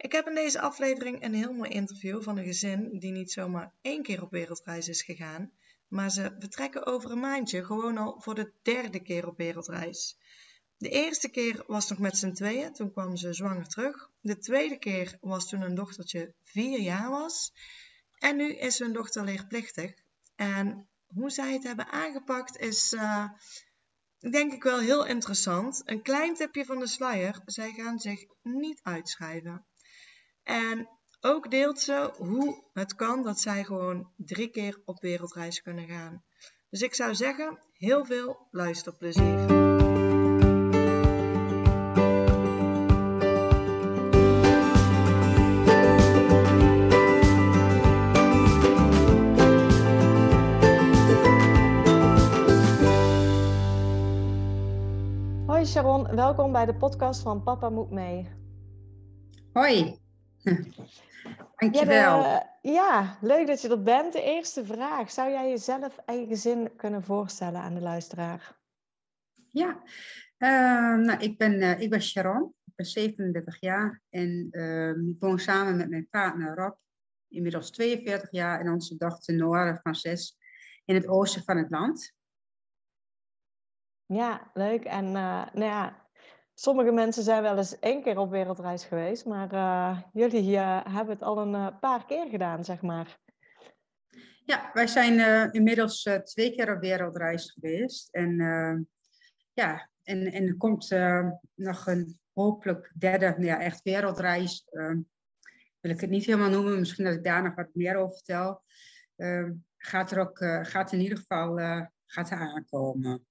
Ik heb in deze aflevering een heel mooi interview van een gezin die niet zomaar één keer op wereldreis is gegaan, maar ze vertrekken over een maandje gewoon al voor de derde keer op wereldreis. De eerste keer was nog met z'n tweeën, toen kwam ze zwanger terug. De tweede keer was toen een dochtertje vier jaar was. En nu is hun dochter leerplichtig. En hoe zij het hebben aangepakt is, uh, denk ik wel heel interessant. Een klein tipje van de sluier, zij gaan zich niet uitschrijven. En ook deelt ze hoe het kan dat zij gewoon drie keer op wereldreis kunnen gaan. Dus ik zou zeggen, heel veel luisterplezier. Hoi Sharon, welkom bij de podcast van Papa Moet Mee. Hoi. Dankjewel. Ja, ja, leuk dat je er bent. De eerste vraag. Zou jij jezelf en je gezin kunnen voorstellen aan de luisteraar? Ja, uh, nou, ik, ben, uh, ik ben Sharon. Ik ben 37 jaar en uh, ik woon samen met mijn partner Rob, inmiddels 42 jaar, en onze dochter Noara van 6 in het oosten van het land. Ja, leuk. En uh, nou ja, Sommige mensen zijn wel eens één keer op wereldreis geweest, maar uh, jullie uh, hebben het al een uh, paar keer gedaan, zeg maar. Ja, wij zijn inmiddels twee keer op wereldreis geweest. En ja, en, en er komt nog een hopelijk derde, nou ja, echt wereldreis. wil ik het niet helemaal noemen, misschien dat ik daar nog wat meer over vertel. gaat er ook, gaat in ieder geval gaat aankomen.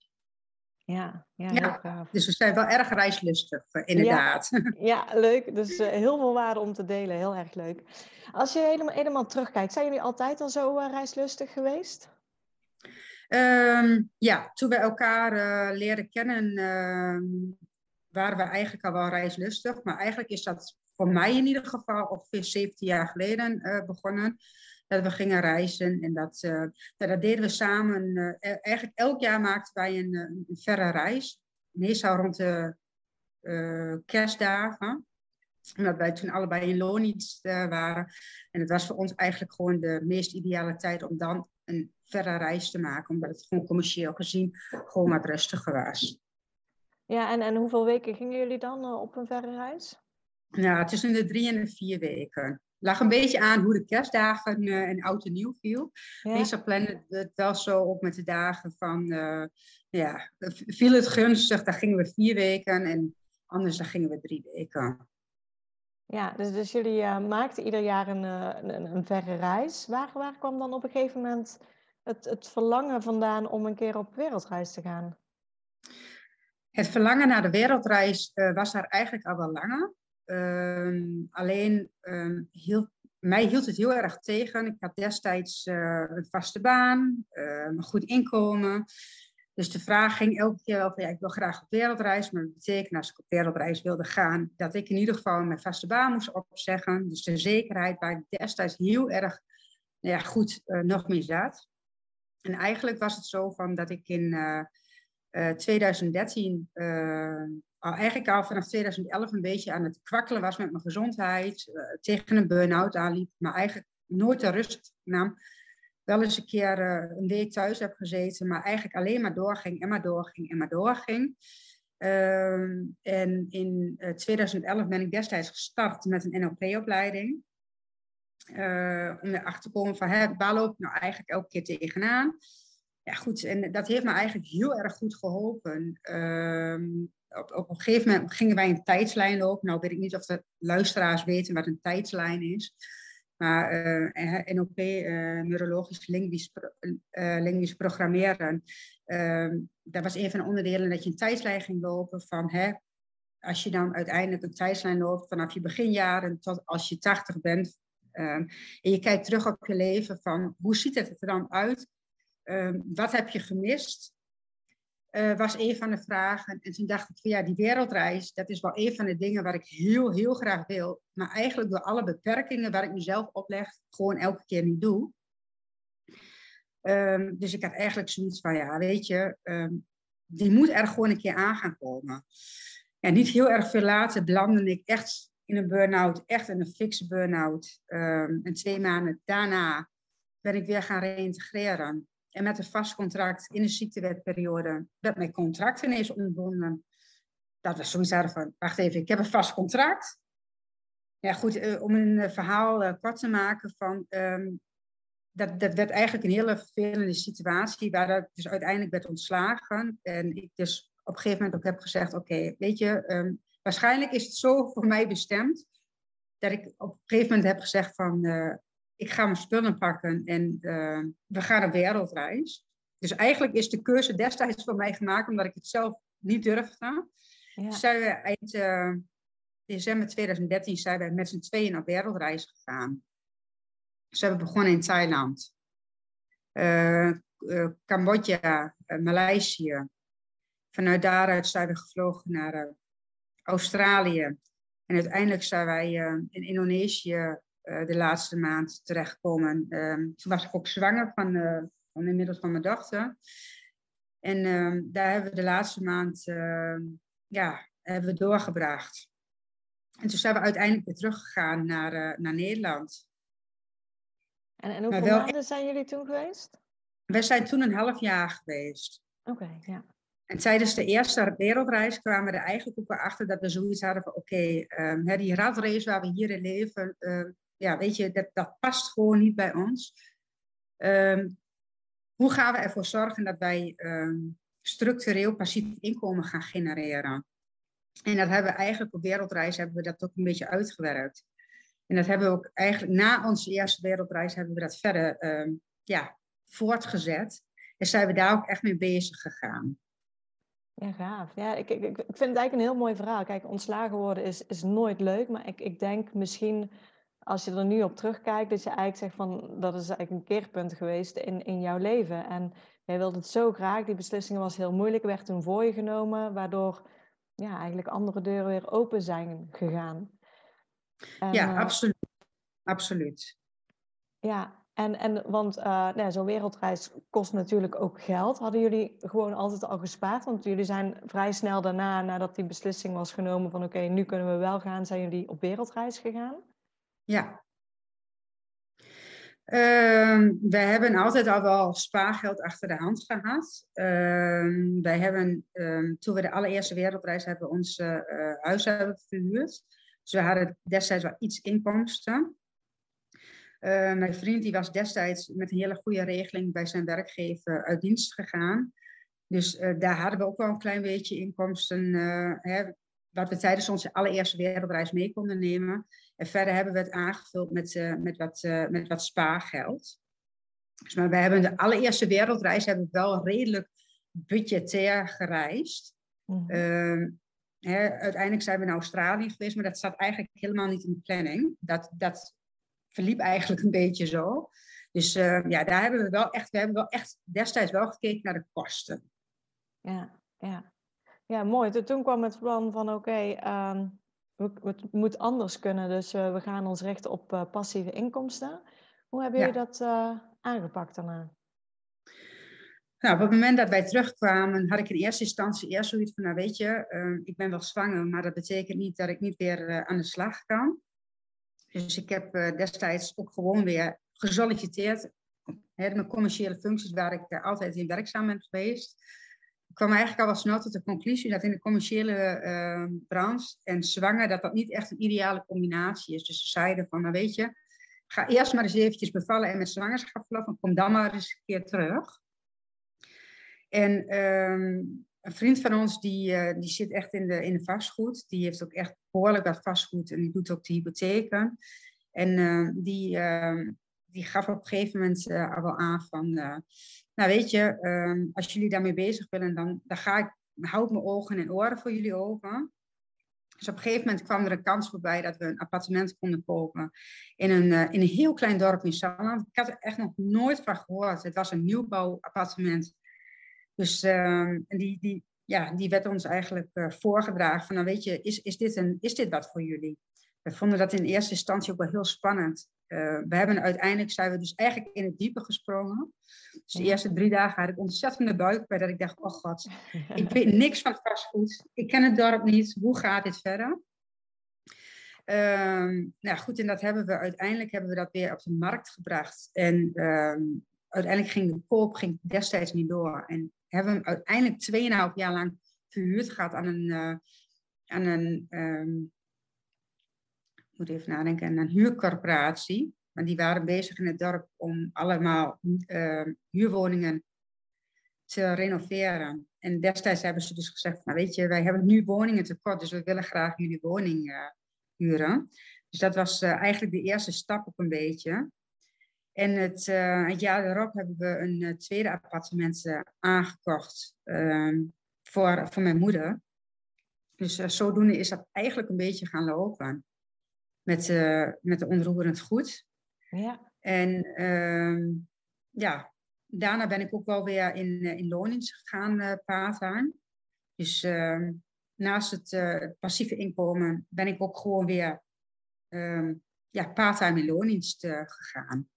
Ja, ja, ja dus we zijn wel erg reislustig, eh, inderdaad. Ja, ja leuk. Dus uh, heel veel waarde om te delen. Heel erg leuk. Als je helemaal, helemaal terugkijkt, zijn jullie altijd al zo uh, reislustig geweest? Um, ja, toen we elkaar uh, leren kennen, ehm, waren we eigenlijk al wel reislustig. Maar eigenlijk is dat voor mij in ieder geval ongeveer 17 jaar geleden begonnen dat we gingen reizen. En dat, uh, dat deden we samen. Uh, eigenlijk elk jaar maakten wij een, een verre reis. Meestal rond de uh, kerstdagen. Omdat wij toen allebei in Lonitz waren. En het was voor ons eigenlijk gewoon de meest ideale tijd om dan een verre reis te maken. Omdat het gewoon commercieel gezien gewoon wat rustiger was. Ja, en, en hoeveel weken gingen jullie dan op een verre reis? Ja, tussen de drie en de vier weken lag een beetje aan hoe de kerstdagen uh, en oud en nieuw viel. Ja. Meestal plannen het wel zo op met de dagen van, uh, ja, viel het gunstig, dan gingen we vier weken en anders dan gingen we drie weken. Ja, dus, dus jullie uh, maakten ieder jaar een, een, een, verre reis. Waar, waar kwam dan op een gegeven moment het, het verlangen vandaan om een keer op wereldreis te gaan? Het verlangen naar de wereldreis was daar eigenlijk al wel langer. Um, alleen hield, mij hield het heel erg tegen. Ik had destijds uh, een vaste baan, uh, een goed inkomen. Dus de vraag ging elke keer wel van ja, ik wil graag op wereldreis. Maar dat betekent als ik op wereldreis wilde gaan, dat ik in ieder geval mijn vaste baan moest opzeggen. Dus de zekerheid waar ik destijds heel erg nou ja, goed uh, nog mee zat. En eigenlijk was het zo van dat ik in 2013 al eigenlijk al vanaf 2011 een beetje aan het kwakkelen was met mijn gezondheid, uh, tegen een burn-out aanliep, maar eigenlijk nooit de rust nam. Wel eens een keer uh, een week thuis heb gezeten, maar eigenlijk alleen maar doorging en maar doorging en maar doorging. Uh, en in 2011 ben ik destijds gestart met een NLP-opleiding. om erachter te komen van, waar loop ik nou eigenlijk elke keer tegenaan? Ja, goed, en dat heeft me eigenlijk heel erg goed geholpen. Ehm, op, op een gegeven moment gingen wij een tijdslijn lopen. Nou weet ik niet of de luisteraars weten wat een tijdslijn is. Maar uh, NLP, uh, neurologisch linguisch, programmeren, uh, dat was een van de onderdelen dat je een tijdslijn ging lopen van hè, als je dan uiteindelijk een tijdslijn loopt vanaf je beginjaren tot als je 80 bent, Ehm, en je kijkt terug op je leven van hoe ziet het er dan uit? Ehm, wat heb je gemist? Uh, was een van de vragen. En toen dacht ik van ja, die wereldreis, dat is wel een van de dingen waar ik heel, heel graag wil. Maar eigenlijk door alle beperkingen waar ik mezelf opleg, gewoon elke keer niet doe. Um, dus ik had eigenlijk zoiets van ja, weet je, die moet er gewoon een keer aan gaan komen. En niet heel erg veel later belandde ik echt in een burn-out, echt in een fixe burn-out. Um, en twee maanden daarna ben ik weer gaan reïntegreren. En met een vast contract in de ziektewetperiode werd mijn contract ineens ontbonden. Dat was zoiets van, wacht even, ik heb een vast contract. Ja goed, uh, om een uh, verhaal uh, kort te maken van... Um, dat, dat werd eigenlijk een hele vervelende situatie, waar dat dus uiteindelijk werd ontslagen. En ik dus op een gegeven moment ook heb gezegd, oké, weet je, um, waarschijnlijk is het zo voor mij bestemd, dat ik op een gegeven moment heb gezegd van, ik ga mijn spullen pakken en uh, we gaan op wereldreis. Dus eigenlijk is de keuze destijds voor mij gemaakt, omdat ik het zelf niet durfde. Ja. Zijn we eind uh, december 2013 zijn wij met z'n tweeën op wereldreis gegaan. Ze hebben begonnen in Thailand, uh, uh, Cambodja, Maleisië. Vanuit daaruit zijn we gevlogen naar Australië. En uiteindelijk zijn wij in Indonesië de laatste maand terechtgekomen. Ehm, toen was ik ook zwanger van, van inmiddels van mijn dochter. En ehm, daar hebben we de laatste maand ehm, ja, hebben we doorgebracht. En toen zijn we uiteindelijk weer teruggegaan naar, naar Nederland. En, en hoeveel maanden zijn jullie toen geweest? Wij zijn toen een half jaar geweest. Oké, ja. En tijdens de eerste wereldreis kwamen we er eigenlijk ook wel achter dat we zoiets hadden van oké, okay, um, die radrace waar we hier in leven, ja, weet je, dat, dat past gewoon niet bij ons. Um, hoe gaan we ervoor zorgen dat wij um, structureel passief inkomen gaan genereren? En dat hebben we eigenlijk op wereldreis hebben we dat ook een beetje uitgewerkt. En dat hebben we ook eigenlijk na onze eerste wereldreis hebben we dat verder uh, ja, voortgezet. En zijn we daar ook echt mee bezig gegaan. Ja, gaaf. Ja, ik, ik, ik vind het eigenlijk een heel mooi verhaal. Kijk, ontslagen worden is, is nooit leuk. Maar ik, ik denk misschien, als je er nu op terugkijkt, dat je eigenlijk zegt van, dat is eigenlijk een keerpunt geweest in, in jouw leven. En jij wilde het zo graag. Die beslissing was heel moeilijk, werd toen voor je genomen. Waardoor ja, eigenlijk andere deuren weer open zijn gegaan ja, eh, absoluut. Absoluut. Ja, en, en want uh, nou, zo'n wereldreis kost natuurlijk ook geld. Hadden jullie gewoon altijd al gespaard? Want jullie zijn vrij snel daarna, nadat die beslissing was genomen van oké, nu kunnen we wel gaan, zijn jullie op wereldreis gegaan? Ja. Uh, wij hebben altijd al wel spaargeld achter de hand gehad. Uh, wij hebben, ehm, toen we de allereerste wereldreis hebben, ons uh, huis hebben verhuurd. Dus we hadden destijds wel iets inkomsten. Mijn vriend die was destijds met een hele goede regeling bij zijn werkgever uit dienst gegaan. Dus uh, daar hadden we ook wel een klein beetje inkomsten, uh, hè, wat we tijdens onze allereerste wereldreis mee konden nemen. En verder hebben we het aangevuld met, met, wat, met wat spaargeld. Dus maar we hebben de allereerste wereldreis hebben we wel redelijk budgetair gereisd. Mm -hmm uiteindelijk zijn we naar Australië geweest, maar dat staat eigenlijk helemaal niet in de planning. Dat, dat verliep eigenlijk een beetje zo. Dus uh, ja, daar hebben we wel echt, we hebben wel echt destijds wel gekeken naar de kosten. Ja, ja. ja mooi. Toen kwam het plan van oké, okay, um, het moet anders kunnen, dus uh, we gaan ons richten op uh, passieve inkomsten. Hoe hebben jullie ja. dat aangepakt daarna? Nou, op het moment dat wij terugkwamen, had ik in eerste instantie eerst zoiets van, nou weet je, uh, ik ben wel zwanger, maar dat betekent niet dat ik niet weer uh, aan de slag kan. Dus ik heb uh, destijds ook gewoon weer gesolliciteerd. Hè, mijn commerciële functies waar ik altijd in werkzaam ben geweest. Ik kwam eigenlijk al wel snel tot de conclusie dat in de commerciële ehm, branche en zwanger, dat dat niet echt een ideale combinatie is. Dus ze zeiden van, nou weet je, ga eerst maar eens eventjes bevallen en met zwangerschapsverlof en kom dan maar eens een keer terug. En um, een vriend van ons, die, uh, die zit echt in de, in de vastgoed. Die heeft ook echt behoorlijk wat vastgoed en die doet ook de hypotheken. En uh, die, uh, die gaf op een gegeven moment uh, al wel aan van... nou weet je, ehm, als jullie daarmee bezig willen, dan, dan ga ik... Houd mijn ogen en oren voor jullie open. Dus op een gegeven moment kwam er een kans voorbij dat we een appartement konden kopen in een, uh, in een heel klein dorp in Salland. Ik had er echt nog nooit van gehoord. Het was een nieuwbouwappartement. Dus uh, die, die, ja, die werd ons eigenlijk voorgedragen van, nou weet je, is, is, dit een, is dit wat voor jullie? We vonden dat in eerste instantie ook wel heel spannend. Uh, we hebben uiteindelijk zijn we dus eigenlijk in het diepe gesprongen. Dus de eerste drie dagen had ik ontzettende buikpijn dat ik dacht, oh god, ik weet niks van vastgoed. Ik ken het dorp niet. Hoe gaat dit verder? Um, nou goed, en dat hebben we uiteindelijk hebben we dat weer op de markt gebracht. En um, uiteindelijk ging de koop ging destijds niet door. En hebben we hem uiteindelijk 2,5 jaar lang verhuurd gehad aan een, uh, aan een um, moet even nadenken, aan een huurcorporatie. Want die waren bezig in het dorp om allemaal uh, huurwoningen te renoveren. En destijds hebben ze dus gezegd, nou weet je, wij hebben nu woningen tekort, dus we willen graag jullie woning uh, huren. Dus dat was uh, eigenlijk de eerste stap op een beetje. En het, het jaar erop hebben we een tweede appartement aangekocht ehm, voor, voor mijn moeder. Dus zodoende is dat eigenlijk een beetje gaan lopen met, uh, met de onroerend goed. Ja. En uh, ja, daarna ben ik ook wel weer in, uh, in loondienst gegaan, uh, part-time. Dus ehm, naast het passieve inkomen ben ik ook gewoon weer ehm, ja, part-time in loondienst gegaan.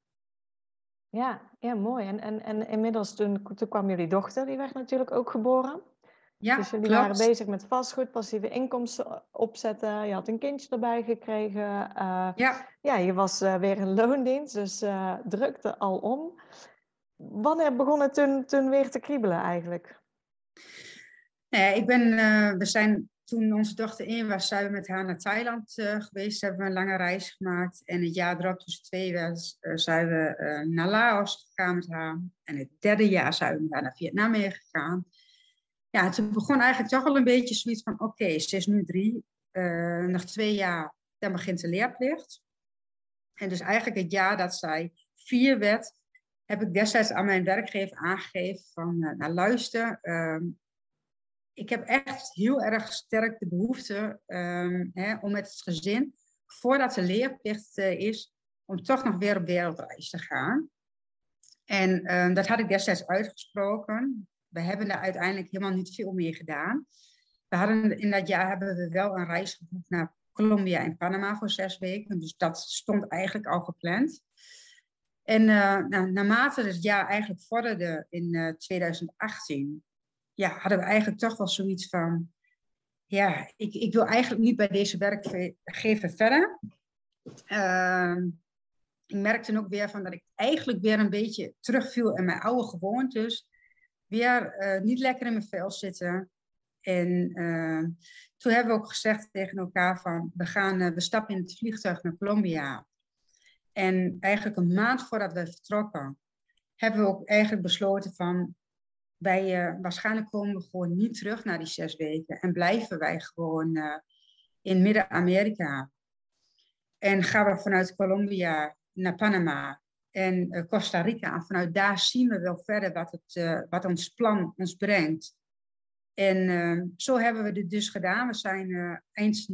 Ja, ja, mooi. En, en, en inmiddels toen, toen kwam jullie dochter, die werd natuurlijk ook geboren. Ja, dus jullie klopt. waren bezig met vastgoed, passieve inkomsten opzetten. Je had een kindje erbij gekregen. Uh, ja. ja, je was uh, weer in loondienst, dus uh, drukte al om. Wanneer begon het toen, toen weer te kriebelen eigenlijk? Nee, ik ben, we zijn toen onze dochter in was, zijn we met haar naar Thailand geweest. Hebben we een lange reis gemaakt. En het jaar erop, tussen twee was, zijn we naar Laos gegaan met haar. En het derde jaar zijn we met haar naar Vietnam meegegaan ja, toen begon eigenlijk toch al een beetje zoiets van: oké, ze is nu drie, uh, nog twee jaar, dan begint de leerplicht. En dus eigenlijk het jaar dat zij vier werd, heb ik destijds aan mijn werkgever aangegeven van, uh, nou luister, uh, ik heb echt heel erg sterk de behoefte um, hè, om met het gezin, voordat de leerplicht uh, is, om toch nog weer op wereldreis te gaan. En ehm, dat had ik destijds uitgesproken we hebben daar uiteindelijk helemaal niet veel meer gedaan. We hadden, in dat jaar hebben we wel een reis geboekt naar Colombia en Panama voor zes weken. Dus dat stond eigenlijk al gepland. En uh, nou, naarmate het jaar eigenlijk vorderde in uh, 2018, ja, hadden we eigenlijk toch wel zoiets van, ja, ik, ik wil eigenlijk niet bij deze werkgever verder. Uh, ik merkte ook weer van dat ik eigenlijk weer een beetje terugviel in mijn oude gewoontes weer uh, niet lekker in mijn vel zitten. En uh, toen hebben we ook gezegd tegen elkaar van, we, gaan, uh, we stappen in het vliegtuig naar Colombia. En eigenlijk een maand voordat we vertrokken, hebben we ook eigenlijk besloten van, wij, waarschijnlijk komen we gewoon niet terug naar die zes weken. En blijven wij gewoon in Midden-Amerika. En gaan we vanuit Colombia naar Panama en uh, Costa Rica. En vanuit daar zien we wel verder wat, het, uh, wat ons plan ons brengt. En uh, zo hebben we dit dus gedaan. We zijn eind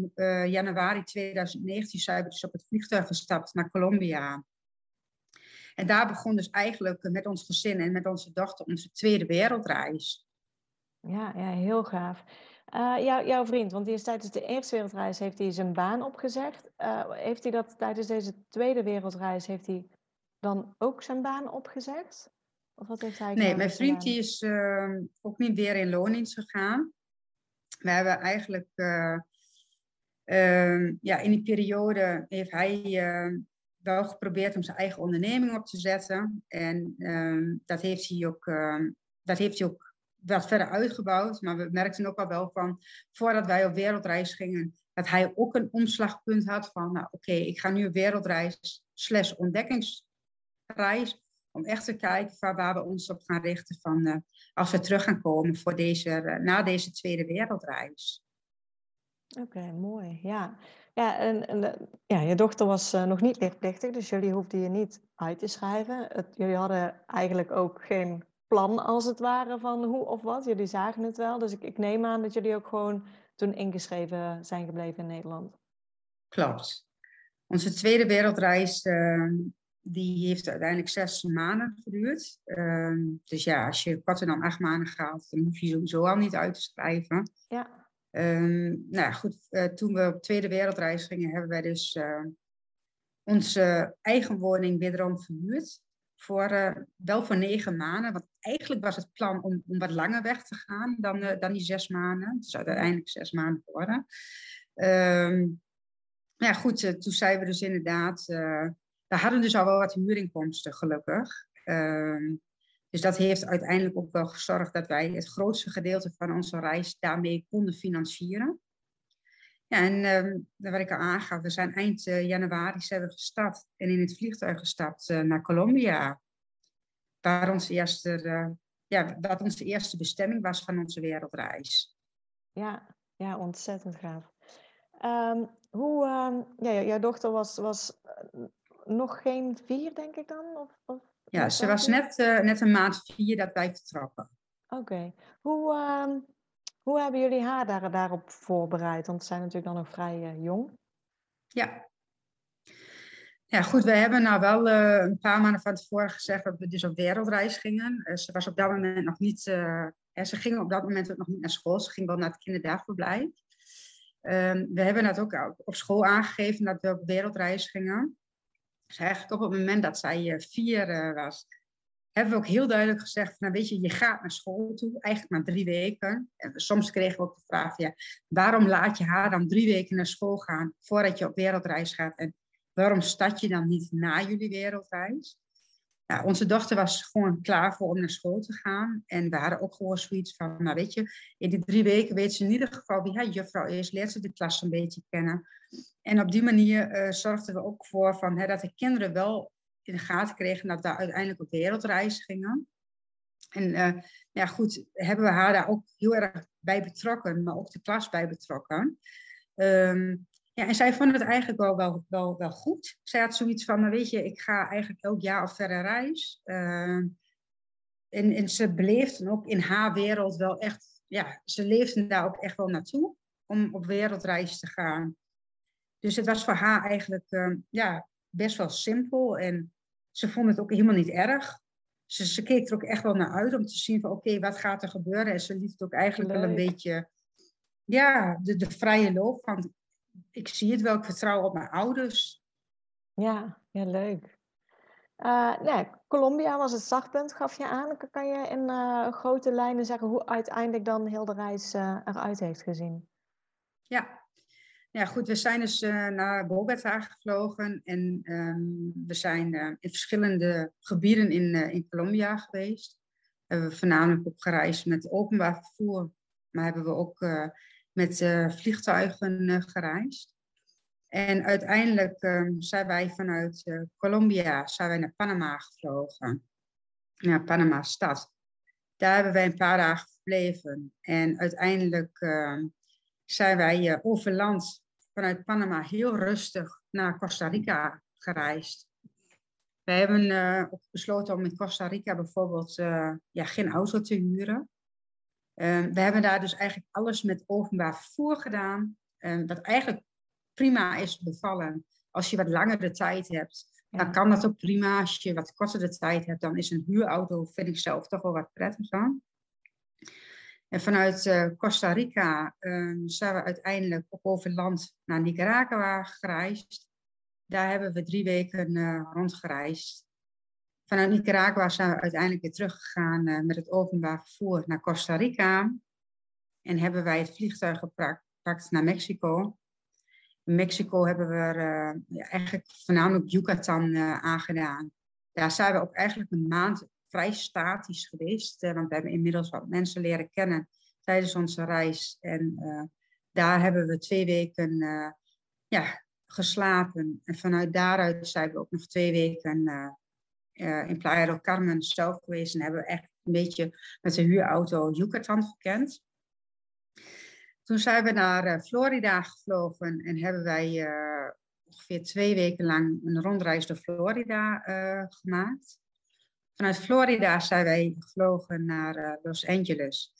januari 2019 zijn we dus op het vliegtuig gestapt naar Colombia. En daar begon dus eigenlijk met ons gezin en met onze dochter onze tweede wereldreis. Ja, ja heel gaaf. Jou, jouw vriend, want die is tijdens de eerste wereldreis heeft hij zijn baan opgezegd. Heeft hij dat tijdens deze tweede wereldreis heeft hij dan ook zijn baan opgezegd? Of wat heeft hij Nee, mijn vriend die is uh, ook niet weer in loondienst gegaan. We hebben eigenlijk, uh, uh, ja, in die periode heeft hij ehm, wel geprobeerd om zijn eigen onderneming op te zetten. En ehm, dat heeft hij ook, dat heeft hij ook wat verder uitgebouwd. Maar we merkten ook al wel van, voordat wij op wereldreis gingen, dat hij ook een omslagpunt had van, nou oké, okay, ik ga nu wereldreis slash ontdekkings reis. Om echt te kijken waar, waar we ons op gaan richten van, uh, als we terug gaan komen voor deze, uh, na deze Tweede Wereldreis. Oké, okay, mooi. Ja, ja en, en uh, ja, je dochter was nog niet leerplichtig, dus jullie hoefden je niet uit te schrijven. Het, jullie hadden eigenlijk ook geen plan als het ware van hoe of wat. Jullie zagen het wel, dus ik, ik neem aan dat jullie ook gewoon toen ingeschreven zijn gebleven in Nederland. Klopt. Onze tweede wereldreis die heeft uiteindelijk zes maanden geduurd. Ehm, dus ja, als je korter dan acht maanden gaat, dan hoef je sowieso al niet uit te schrijven. Ja. Um, nou ja, goed, uh, toen we op tweede wereldreis gingen, hebben wij dus uh, onze eigen woning wederom verhuurd. Voor, uh, wel voor negen maanden. Want eigenlijk was het plan om, om wat langer weg te gaan dan, dan die zes maanden. Het is uiteindelijk zes maanden geworden. Um, ja, goed, toen zijn we dus inderdaad we hadden dus al wel wat huurinkomsten, gelukkig. Uh, dus dat heeft uiteindelijk ook wel gezorgd dat wij het grootste gedeelte van onze reis daarmee konden financieren. Ja, en uh, wat ik al aangaf, we zijn eind uh, januari zijn we gestart en in het vliegtuig gestapt uh, naar Colombia. Waar onze eerste, eh, ja, wat onze eerste bestemming was van onze wereldreis. Ja, ja ontzettend gaaf. Um, hoe, ja, jouw dochter was, was nog geen vier, denk ik dan? Of, of ja, ze was net, uh, net een maand vier dat wij vertrokken. Oké. Hoe, uh, hoe hebben jullie haar daar, daarop voorbereid? Want ze zijn natuurlijk dan nog vrij uh, jong. Ja. Ja, goed. We hebben nou wel uh, een paar maanden van tevoren gezegd dat we dus op wereldreis gingen. ze was op dat moment nog niet... ze ging op dat moment ook nog niet naar school. Ze ging wel naar het kinderdagverblijf. Ehm, we hebben dat ook op school aangegeven dat we op wereldreis gingen. Dus eigenlijk op het moment dat zij eh, vier uh, was, hebben we ook heel duidelijk gezegd, nou weet je, je gaat naar school toe, eigenlijk maar drie weken. En soms kregen we ook de vraag, ja, waarom laat je haar dan drie weken naar school gaan voordat je op wereldreis gaat? En waarom start je dan niet na jullie wereldreis? Ja, onze dochter was gewoon klaar voor om naar school te gaan. En we hadden ook gewoon zoiets van, nou weet je, in die drie weken weet ze in ieder geval wie haar juffrouw is, leert ze de klas een beetje kennen. En op die manier uh, zorgden we ook voor van, hè, dat de kinderen wel in de gaten kregen dat we uiteindelijk op wereldreis gingen. En uh, ja, goed, hebben we haar daar ook heel erg bij betrokken, maar ook de klas bij betrokken. Um, ja, en zij vond het eigenlijk wel, wel, wel, wel goed. Zij had zoiets van, nou weet je, ik ga eigenlijk elk jaar op verre reis. Uh, en, en ze beleefden ook in haar wereld wel echt, ja, ze leefden daar ook echt wel naartoe om op wereldreis te gaan. Dus het was voor haar eigenlijk uh, ja, best wel simpel en ze vond het ook helemaal niet erg. Ze, ze keek er ook echt wel naar uit om te zien van oké, wat gaat er gebeuren? En ze liet het ook eigenlijk wel een beetje, ja, de, de vrije loop van ik zie het wel, ik vertrouw op mijn ouders. Ja, ja leuk. Uh, nee, Colombia was het startpunt, gaf je aan. Kan je in uh, grote lijnen zeggen hoe uiteindelijk dan heel de reis uh, eruit heeft gezien? Ja. ja, goed. We zijn dus naar Bogota gevlogen en um, we zijn in verschillende gebieden in, in Colombia geweest. Hebben we voornamelijk op gereisd met openbaar vervoer, maar hebben we ook met uh, vliegtuigen uh, gereisd. En uiteindelijk um, zijn wij vanuit uh, Colombia zijn wij naar Panama gevlogen. Naar Panama stad. Daar hebben wij een paar dagen verbleven. En uiteindelijk ehm, zijn wij over land vanuit Panama heel rustig naar Costa Rica gereisd. We hebben ook besloten om in Costa Rica bijvoorbeeld ja, geen auto te huren. Um, we hebben daar dus eigenlijk alles met openbaar vervoer gedaan. Um, wat eigenlijk prima is bevallen. Als je wat langer de tijd hebt, dan kan dat ook prima. Als je wat korter de tijd hebt, dan is een huurauto, vind ik zelf toch wel wat prettiger. En vanuit uh, Costa Rica um, zijn we uiteindelijk op over land naar Nicaragua gereisd. Daar hebben we drie weken uh, rondgereisd. Vanuit Nicaragua zijn we uiteindelijk weer teruggegaan uh, met het openbaar vervoer naar Costa Rica. En hebben wij het vliegtuig gepakt naar Mexico. In Mexico hebben we uh, eigenlijk voornamelijk Yucatan uh, aangedaan. Daar zijn we ook eigenlijk een maand vrij statisch geweest. want we hebben inmiddels wat mensen leren kennen tijdens onze reis. En daar hebben we twee weken ja, geslapen. En vanuit daaruit zijn we ook nog twee weken in Playa del Carmen zelf geweest en hebben we echt een beetje met de huurauto Yucatan gekend. Toen zijn we naar uh, Florida gevlogen en hebben wij uh, ongeveer twee weken lang een rondreis door Florida gemaakt. Vanuit Florida zijn wij gevlogen naar Los Angeles.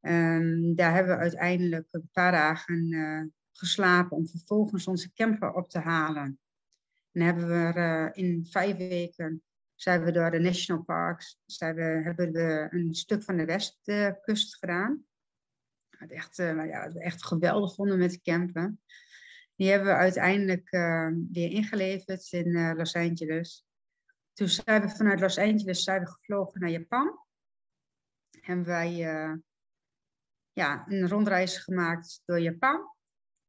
Um, daar hebben we uiteindelijk een paar dagen geslapen om vervolgens onze camper op te halen. En hebben we in vijf weken zijn we door de national parks, hebben we een stuk van de westkust gedaan. Het echt, uh, ja, echt geweldig vonden met campen. Die hebben we uiteindelijk weer ingeleverd in Los Angeles. Toen zijn we vanuit Los Angeles zijn we gevlogen naar Japan. Hebben wij ja, een rondreis gemaakt door Japan.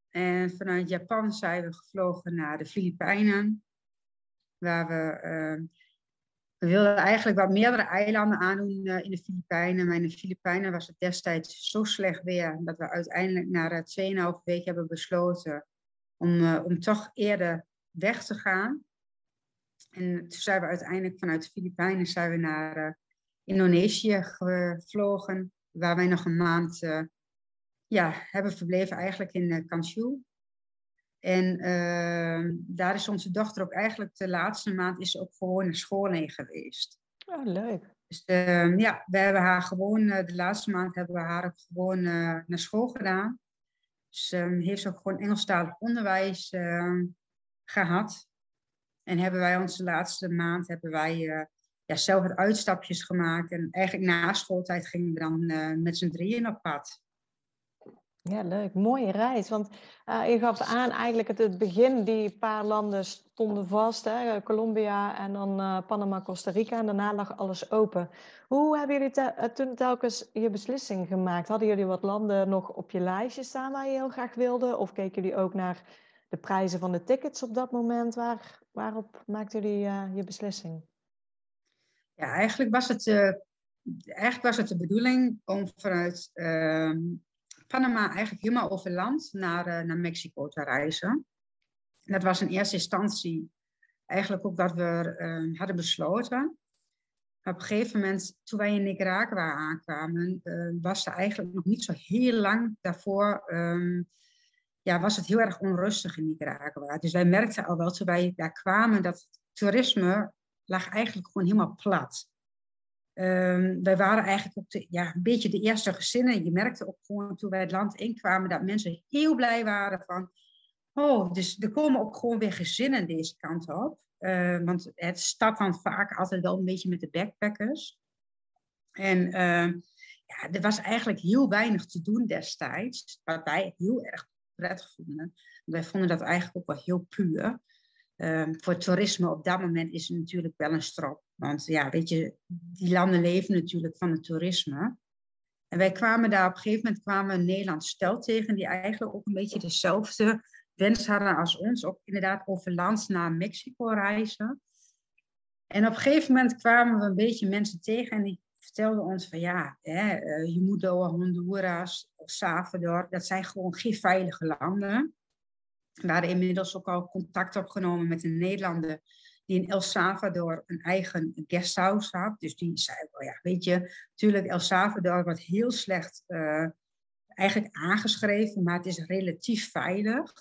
En vanuit Japan zijn we gevlogen naar de Filipijnen. Waar we, uh, we wilden eigenlijk wat meerdere eilanden aandoen uh, in de Filipijnen. Maar in de Filipijnen was het destijds zo slecht weer dat we uiteindelijk na uh, 2,5 weken hebben besloten om, uh, om toch eerder weg te gaan. En toen zijn we uiteindelijk vanuit de Filipijnen zijn we naar Indonesië gevlogen waar wij nog een maand ja, hebben verbleven, eigenlijk in uh. En uh, daar is onze dochter ook eigenlijk de laatste maand is ook gewoon naar school heen geweest. Oh, leuk. Dus ehm, ja, we hebben haar gewoon, de laatste maand hebben we haar ook gewoon naar school gedaan. Dus um, heeft ze ook gewoon Engelstalig onderwijs gehad. En hebben wij onze laatste maand hebben wij ja, zelf wat uitstapjes gemaakt. En eigenlijk na schooltijd gingen we dan met z'n drieën op pad. Ja, leuk. Mooie reis. Want uh, je gaf aan eigenlijk het, het begin, die paar landen stonden vast. Hè? Colombia en dan uh, Panama, Costa Rica. En daarna lag alles open. Hoe hebben jullie toen telkens je beslissing gemaakt? Hadden jullie wat landen nog op je lijstje staan waar je heel graag wilde? Of keken jullie ook naar de prijzen van de tickets op dat moment? Waar, waarop maakten jullie je beslissing? Ja, eigenlijk was het, eigenlijk was het de bedoeling om vanuit uh, Panama eigenlijk helemaal over land naar, uh, naar Mexico te reizen. dat was in eerste instantie eigenlijk ook wat we ehm, hadden besloten. op een gegeven moment, toen wij in Nicaragua aankwamen, eh, was er eigenlijk nog niet zo heel lang daarvoor um, ja, was het heel erg onrustig in Nicaragua. Dus wij merkten al wel toen wij daar kwamen dat toerisme lag eigenlijk gewoon helemaal plat. Um, wij waren eigenlijk ook de, ja, een beetje de eerste gezinnen. Je merkte ook gewoon toen wij het land inkwamen dat mensen heel blij waren van... Oh, dus er komen ook gewoon weer gezinnen deze kant op. Uh, want het staat dan vaak altijd wel een beetje met de backpackers. En uh, ja, er was eigenlijk heel weinig te doen destijds, wat wij heel erg prettig vonden. Wij vonden dat eigenlijk ook wel heel puur. Voor toerisme op dat moment is het natuurlijk wel een strop. Want ja, weet je, die landen leven natuurlijk van het toerisme. En wij kwamen daar op een gegeven moment kwamen een Nederlands stel tegen, die eigenlijk ook een beetje dezelfde wens hadden als ons. Ook inderdaad over land naar Mexico reizen. En op een gegeven moment kwamen we een beetje mensen tegen en die vertelden ons van ja, hè, eh, je moet door Honduras, Salvador, dat zijn gewoon geen veilige landen. We hadden inmiddels ook al contact opgenomen met een Nederlander die in El Salvador een eigen guesthouse had. Dus die zei, oh ja, weet je, natuurlijk El Salvador wordt heel slecht uh, eigenlijk aangeschreven, maar het is relatief veilig.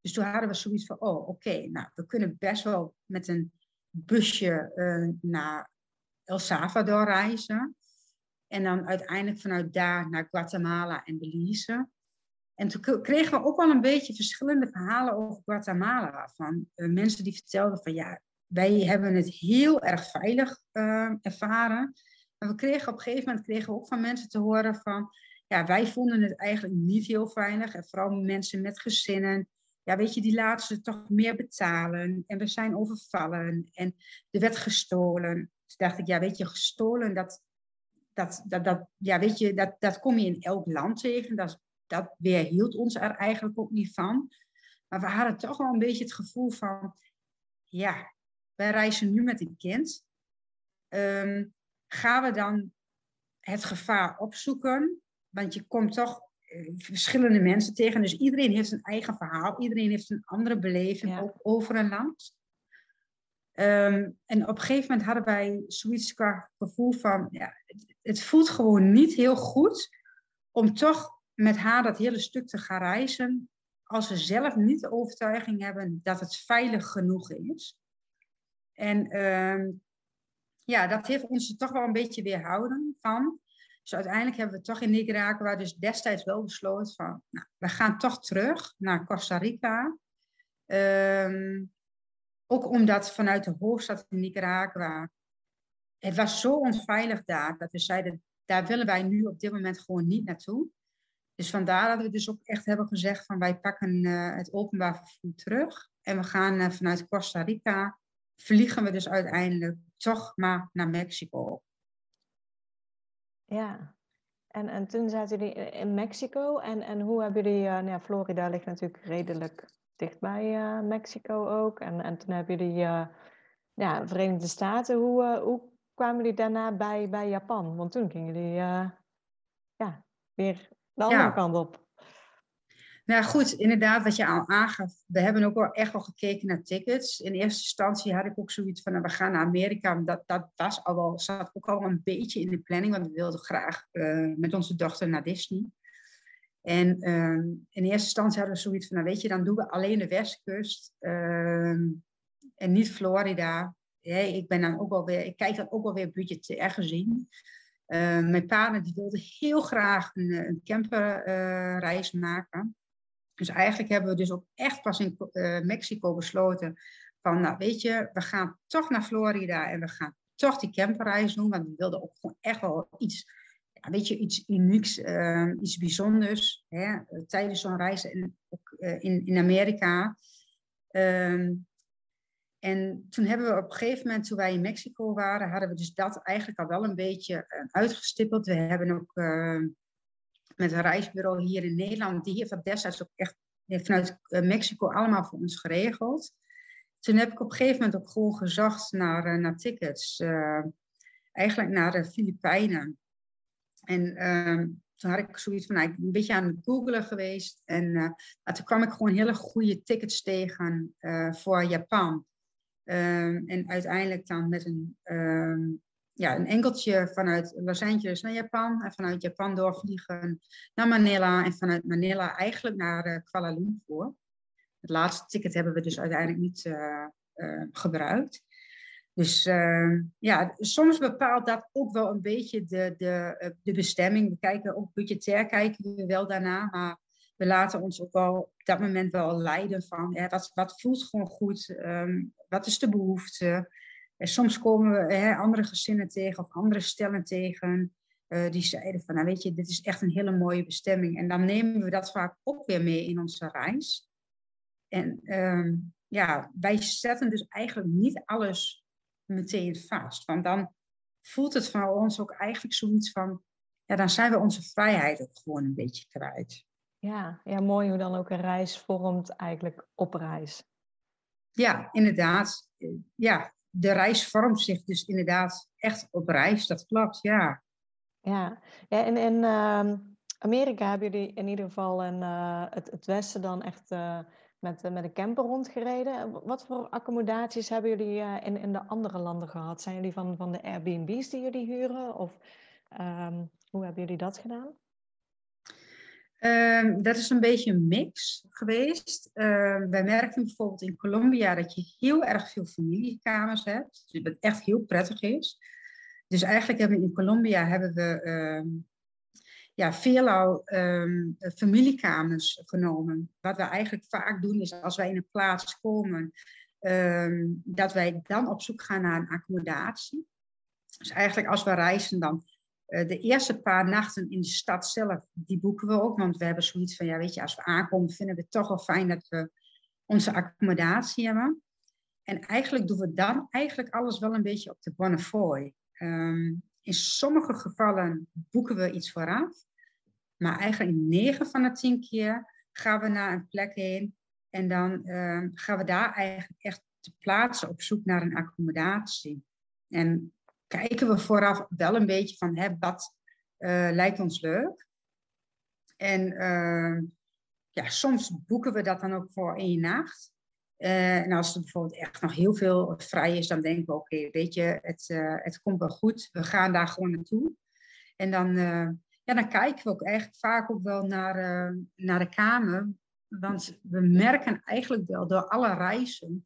Dus toen hadden we zoiets van, oh oké, nou we kunnen best wel met een busje uh, naar El Salvador reizen. En dan uiteindelijk vanuit daar naar Guatemala en Belize. En toen kregen we ook wel een beetje verschillende verhalen over Guatemala. Van uh, mensen die vertelden van ja, wij hebben het heel erg veilig uh, ervaren. Maar we kregen op een gegeven moment kregen we ook van mensen te horen van ja, wij vonden het eigenlijk niet heel veilig. En vooral mensen met gezinnen. Ja, weet je, die laten ze toch meer betalen. En we zijn overvallen. En er werd gestolen. Dus dacht ik, ja, weet je, gestolen, dat, dat, dat, dat, ja, weet je, dat, dat kom je in elk land tegen. Dat dat weerhield ons er eigenlijk ook niet van. Maar we hadden toch wel een beetje het gevoel van, ja, wij reizen nu met een kind. Um, gaan we dan het gevaar opzoeken? Want je komt toch uh, verschillende mensen tegen. Dus iedereen heeft zijn eigen verhaal. Iedereen heeft een andere beleving ja. ook over een land. Um, en op een gegeven moment hadden wij zoiets qua gevoel van, ja, het, het voelt gewoon niet heel goed om toch met haar dat hele stuk te gaan reizen, als we zelf niet de overtuiging hebben dat het veilig genoeg is. En uh, ja, dat heeft ons er toch wel een beetje weerhouden van. Dus uiteindelijk hebben we toch in Nicaragua dus destijds wel besloten van, nou, we gaan toch terug naar Costa Rica. Ehm, ook omdat vanuit de hoofdstad in Nicaragua, het was zo onveilig daar, dat we zeiden, daar willen wij nu op dit moment gewoon niet naartoe. Dus vandaar dat we dus ook echt hebben gezegd van wij pakken uh, het openbaar vervoer terug. En we gaan uh, vanuit Costa Rica, vliegen we dus uiteindelijk toch maar naar Mexico. Ja, en, en toen zaten jullie in Mexico. En, en hoe hebben jullie, uh, nou ja, Florida ligt natuurlijk redelijk dichtbij uh, Mexico ook. En, en toen hebben jullie uh, ja, Verenigde Staten. Hoe, hoe kwamen jullie daarna bij, bij Japan? Want toen gingen jullie ja, weer de andere ja. kant op. Nou goed, inderdaad, wat je al aangaf. We hebben ook wel echt wel gekeken naar tickets. In eerste instantie had ik ook zoiets van, nou, we gaan naar Amerika. Dat, dat was al wel, zat ook al een beetje in de planning, want we wilden graag uh, met onze dochter naar Disney. En uh, in eerste instantie hadden we zoiets van, nou weet je, dan doen we alleen de westkust uh, en niet Florida. Ik ben dan ook wel weer, ik kijk dan ook wel weer budgetair gezien. Uh, mijn partner die wilde heel graag een, een camperreis maken. Dus eigenlijk hebben we dus ook echt pas in uh, Mexico besloten van, nou weet je, we gaan toch naar Florida en we gaan toch die camperreis doen, want we wilden ook gewoon echt wel iets, ja, weet je, iets unieks, uh, iets bijzonders hè, tijdens zo'n reis ook in, in Amerika. Um, en toen hebben we op een gegeven moment, toen wij in Mexico waren, hadden we dus dat eigenlijk al wel een beetje uitgestippeld. We hebben ook met een reisbureau hier in Nederland. Die heeft dat destijds ook echt vanuit eh, Mexico allemaal voor ons geregeld. Toen heb ik op een gegeven moment ook gewoon gezocht naar, uh, naar tickets. Uh, eigenlijk naar de Filipijnen. En uh, toen had ik zoiets van, nou, ik ben een beetje aan het googelen geweest. En uh, toen kwam ik gewoon hele goede tickets tegen voor Japan. Ehm, en uiteindelijk dan met een ehm, ja, een enkeltje vanuit Los Angeles naar Japan en vanuit Japan doorvliegen naar Manila en vanuit Manila eigenlijk naar uh, Kuala Lumpur. Het laatste ticket hebben we dus uiteindelijk niet uh, uh, gebruikt. Dus ja, soms bepaalt dat ook wel een beetje de, de, de bestemming. We kijken ook budgetair kijken we wel daarna, maar we laten ons ook wel op dat moment wel leiden van wat, wat voelt gewoon goed, um, wat is de behoefte. En soms komen we hè, andere gezinnen tegen of andere stellen tegen. Uh, die zeiden van, nou weet je, dit is echt een hele mooie bestemming. En dan nemen we dat vaak ook weer mee in onze reis. En uh, ja, wij zetten dus eigenlijk niet alles meteen vast. Want dan voelt het van ons ook eigenlijk zoiets van, ja, dan zijn we onze vrijheid ook gewoon een beetje kwijt. Ja, ja mooi hoe dan ook een reis vormt eigenlijk op reis. Ja, inderdaad. Ja, de reis vormt zich dus inderdaad echt op reis, dat klopt, ja. Ja, ja en in uh, Amerika hebben jullie in ieder geval in uh, het, het, westen dan echt uh, met, met een camper rondgereden. Wat voor accommodaties hebben jullie in, in de andere landen gehad? Zijn jullie van, van de Airbnb's die jullie huren? Of um, hoe hebben jullie dat gedaan? Um, dat is een beetje een mix geweest. Uh, wij merkten bijvoorbeeld in Colombia dat je heel erg veel familiekamers hebt. Dus dat echt heel prettig is. Dus eigenlijk hebben we in Colombia hebben we uh, ja, veelal familiekamers genomen. Wat we eigenlijk vaak doen is als wij in een plaats komen, dat wij dan op zoek gaan naar een accommodatie. Dus eigenlijk als we reizen dan de eerste paar nachten in de stad zelf, die boeken we ook. Want we hebben zoiets van, ja weet je, als we aankomen vinden we het toch wel fijn dat we onze accommodatie hebben. En eigenlijk doen we dan eigenlijk alles wel een beetje op de Bonnefoy. Um, in sommige gevallen boeken we iets vooraf. Maar eigenlijk 9 van de 10 keer gaan we naar een plek heen. En dan um, gaan we daar eigenlijk echt te plaatsen op zoek naar een accommodatie. En kijken we vooraf wel een beetje van hè, wat uh, lijkt ons leuk. En uh, ja, soms boeken we dat dan ook voor één nacht. Uh, en als er bijvoorbeeld echt nog heel veel vrij is, dan denken we, oké, weet je, het, het komt wel goed. We gaan daar gewoon naartoe. En dan, ja, dan kijken we ook echt vaak ook wel naar, naar de kamer. Want we merken eigenlijk wel door alle reizen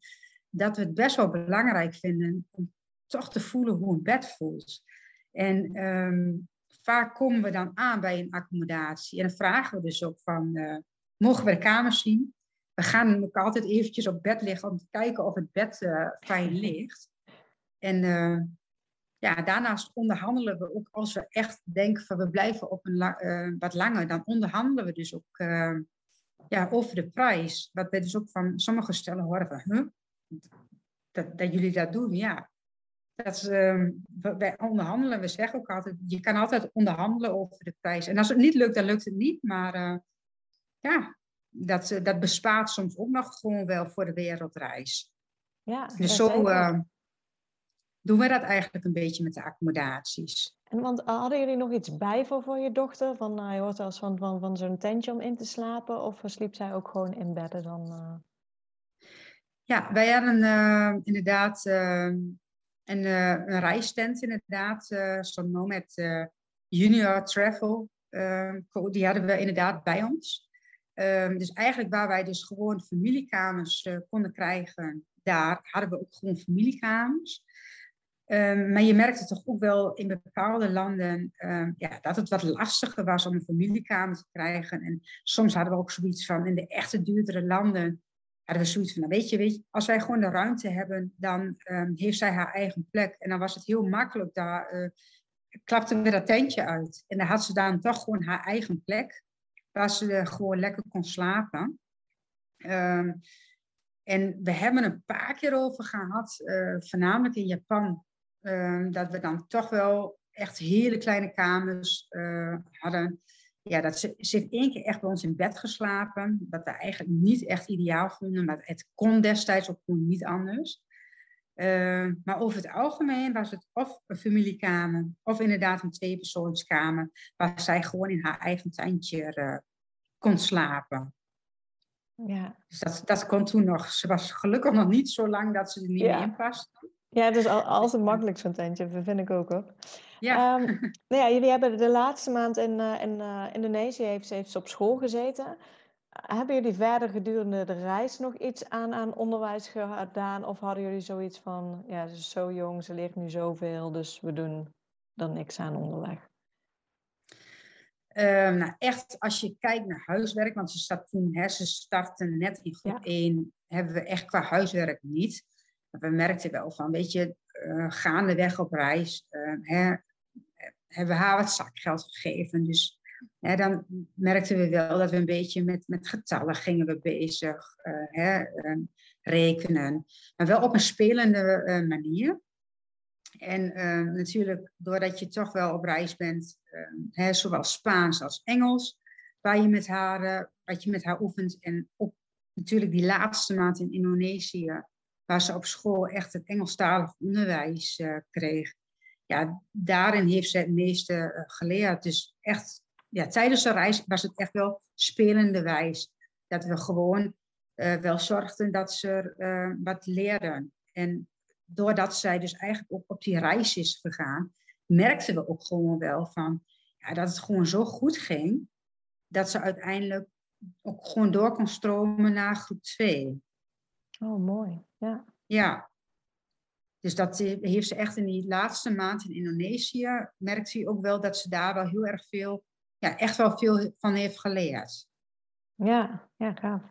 dat we het best wel belangrijk vinden om toch te voelen hoe een bed voelt. En um, vaak komen we dan aan bij een accommodatie. En dan vragen we dus ook van, uh, mogen we de kamers zien? We gaan ook altijd eventjes op bed liggen om te kijken of het bed uh, fijn ligt. En uh, ja, daarnaast onderhandelen we ook als we echt denken van we blijven op een wat langer, dan onderhandelen we dus ook ja, over de prijs. Wat we dus ook van sommige stellen horen van, dat, dat jullie dat doen, ja. Dat, uh, wij onderhandelen, we zeggen ook altijd, je kan altijd onderhandelen over de prijs. En als het niet lukt, dan lukt het niet. Maar uh, ja, dat, eh, dat bespaart soms ook nog gewoon wel voor de wereldreis. Ja, dus zo uh, doen we dat eigenlijk een beetje met de accommodaties. En want hadden jullie nog iets bij voor, voor je dochter? Van, uh, je hoort als van, van, van zo'n tentje om in te slapen? Of sliep zij ook gewoon in bedden dan? Ja, wij hadden inderdaad ehm, en uh, een reistent inderdaad, uh, zo'n Nomad uh, Junior Travel, die hadden we inderdaad bij ons. Um, dus eigenlijk waar wij dus gewoon familiekamers konden krijgen, daar hadden we ook gewoon familiekamers. Um, maar je merkte toch ook wel in bepaalde landen um, ja, dat het wat lastiger was om een familiekamer te krijgen. En soms hadden we ook zoiets van in de echte duurdere landen hadden we zoiets van, nou weet je, weet als wij gewoon de ruimte hebben, dan um, heeft zij haar eigen plek. En dan was het heel makkelijk, daar uh, klapte we dat tentje uit. En dan had ze dan toch gewoon haar eigen plek, waar ze gewoon lekker kon slapen. Um, en we hebben een paar keer over gehad, uh, voornamelijk in Japan, um, dat we dan toch wel echt hele kleine kamers hadden ja, dat ze, ze heeft één keer echt bij ons in bed geslapen. Dat we eigenlijk niet echt ideaal vonden. Maar het kon destijds ook gewoon niet anders. Uh, maar over het algemeen was het of een familiekamer. Of inderdaad een tweepersoonskamer. Waar zij gewoon in haar eigen tuintje uh, kon slapen. Ja. Dus dat, dat kon toen nog. Ze was gelukkig nog niet zo lang dat ze er niet ja. meer in past. Ja, dus al, altijd makkelijk zo'n tentje, dat vind ik ook hoor. Ja. Um, nou ja, jullie hebben de laatste maand in, uh, in uh, Indonesië heeft, heeft ze op school gezeten. Hebben jullie verder gedurende de reis nog iets aan, aan onderwijs gedaan? Of hadden jullie zoiets van, ja, ze is zo jong, ze leert nu zoveel, dus we doen er niks aan onderweg? Um, nou, echt, als je kijkt naar huiswerk, want ze, start toen, hè, ze starten net in groep ja. 1, hebben we echt qua huiswerk niet. We merkten wel van, weet je, uh, gaandeweg op reis, uh, hè, hebben we haar wat zakgeld gegeven. Dus hè, dan merkten we wel dat we een beetje met, met getallen gingen we bezig, uh, hè, rekenen. Maar wel op een spelende manier. En natuurlijk, doordat je toch wel op reis bent, hè, zowel Spaans als Engels, waar je met haar, wat je met haar oefent. En op natuurlijk die laatste maand in Indonesië, waar ze op school echt het Engelstalig onderwijs kreeg. Ja, daarin heeft ze het meeste uh, geleerd. Dus echt, ja, tijdens de reis was het echt wel spelende wijs. Dat we gewoon uh, wel zorgden dat ze wat leerden. En doordat zij dus eigenlijk ook op die reis is gegaan, merkten we ook gewoon wel van, ja, dat het gewoon zo goed ging, dat ze uiteindelijk ook gewoon door kon stromen naar groep 2. Oh, mooi. Ja. Ja. Dus dat heeft ze echt in die laatste maand in Indonesië, merkt ze ook wel dat ze daar wel heel erg veel, ja, echt wel veel van heeft geleerd. Ja, ja, gaaf.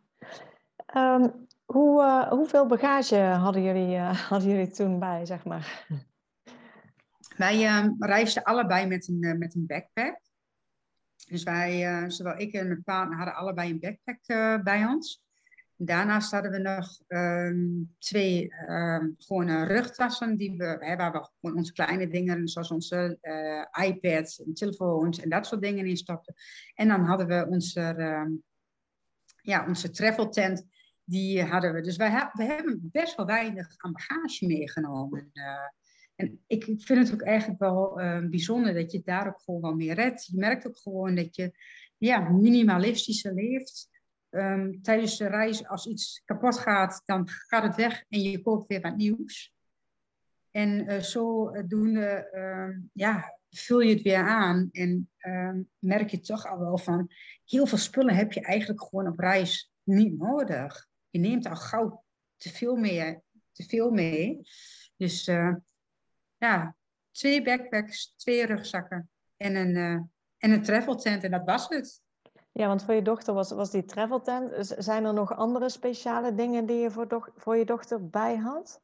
Um, hoe, uh, hoeveel bagage hadden jullie, uh, hadden jullie toen bij, zeg maar? Wij uh, reisden allebei met een, uh, met een backpack. Dus wij, zowel ik en mijn partner, hadden allebei een backpack bij ons. Daarnaast hadden we nog um, twee um, gewone rugtassen die we, waar we gewoon onze kleine dingen, zoals onze uh, iPads en telefoons en dat soort dingen in stopten. En dan hadden we onze, um, ja, onze travel tent, die hadden we. Dus wij we hebben best wel weinig aan bagage meegenomen. Uh, en ik vind het ook eigenlijk wel bijzonder dat je daar ook gewoon wel mee redt. Je merkt ook gewoon dat je ja, minimalistischer leeft. Um, tijdens de reis, als iets kapot gaat, dan gaat het weg en je koopt weer wat nieuws. En uh, zodoende uh, ja, vul je het weer aan en um, merk je toch al wel van, heel veel spullen heb je eigenlijk gewoon op reis niet nodig. Je neemt al gauw te veel mee. Te veel mee. Dus uh, ja, twee backpacks, twee rugzakken en een, uh, en een travel tent. En dat was het. Ja, want voor je dochter was, was die travel tent. Zijn er nog andere speciale dingen die je voor, voor je dochter bij had?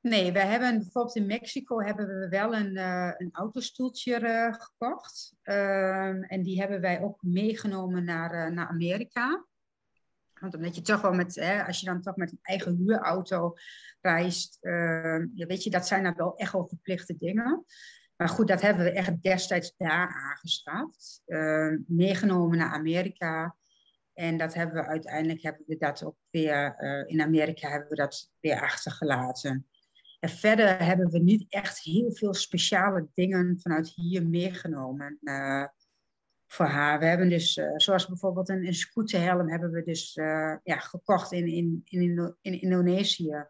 Nee, we hebben bijvoorbeeld in Mexico hebben we wel een, uh, een autostoeltje uh, gekocht. Ehm, en die hebben wij ook meegenomen naar, naar Amerika. Want omdat je toch wel met, hè, als je dan toch met een eigen huurauto reist, ja, weet je, dat zijn dan wel echt wel verplichte dingen. Maar goed, dat hebben we echt destijds daar aangeschaft. Uh, meegenomen naar Amerika. En dat hebben we uiteindelijk hebben we dat ook weer uh, in Amerika hebben we dat weer achtergelaten. En verder hebben we niet echt heel veel speciale dingen vanuit hier meegenomen. Uh, voor haar. We hebben dus, uh, zoals bijvoorbeeld een, een scooterhelm, hebben we dus ja, gekocht in, in, in, in Indonesië.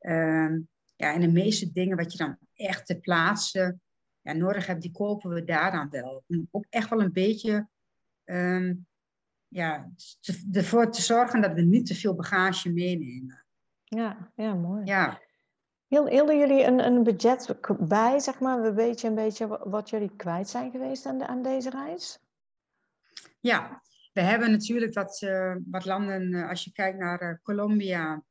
Uh, ja, en de meeste dingen wat je dan echt ter plaatse ja, nodig hebt, die kopen we daar dan wel. Om ook echt wel een beetje um, ja, te, ervoor te zorgen dat we niet te veel bagage meenemen. Ja, ja mooi. Ja. Hielden jullie een, een budget bij, zeg maar, een beetje, een beetje wat jullie kwijt zijn geweest aan, de, aan deze reis? Ja, we hebben natuurlijk wat, uh, wat landen, uh, als je kijkt naar uh, Colombia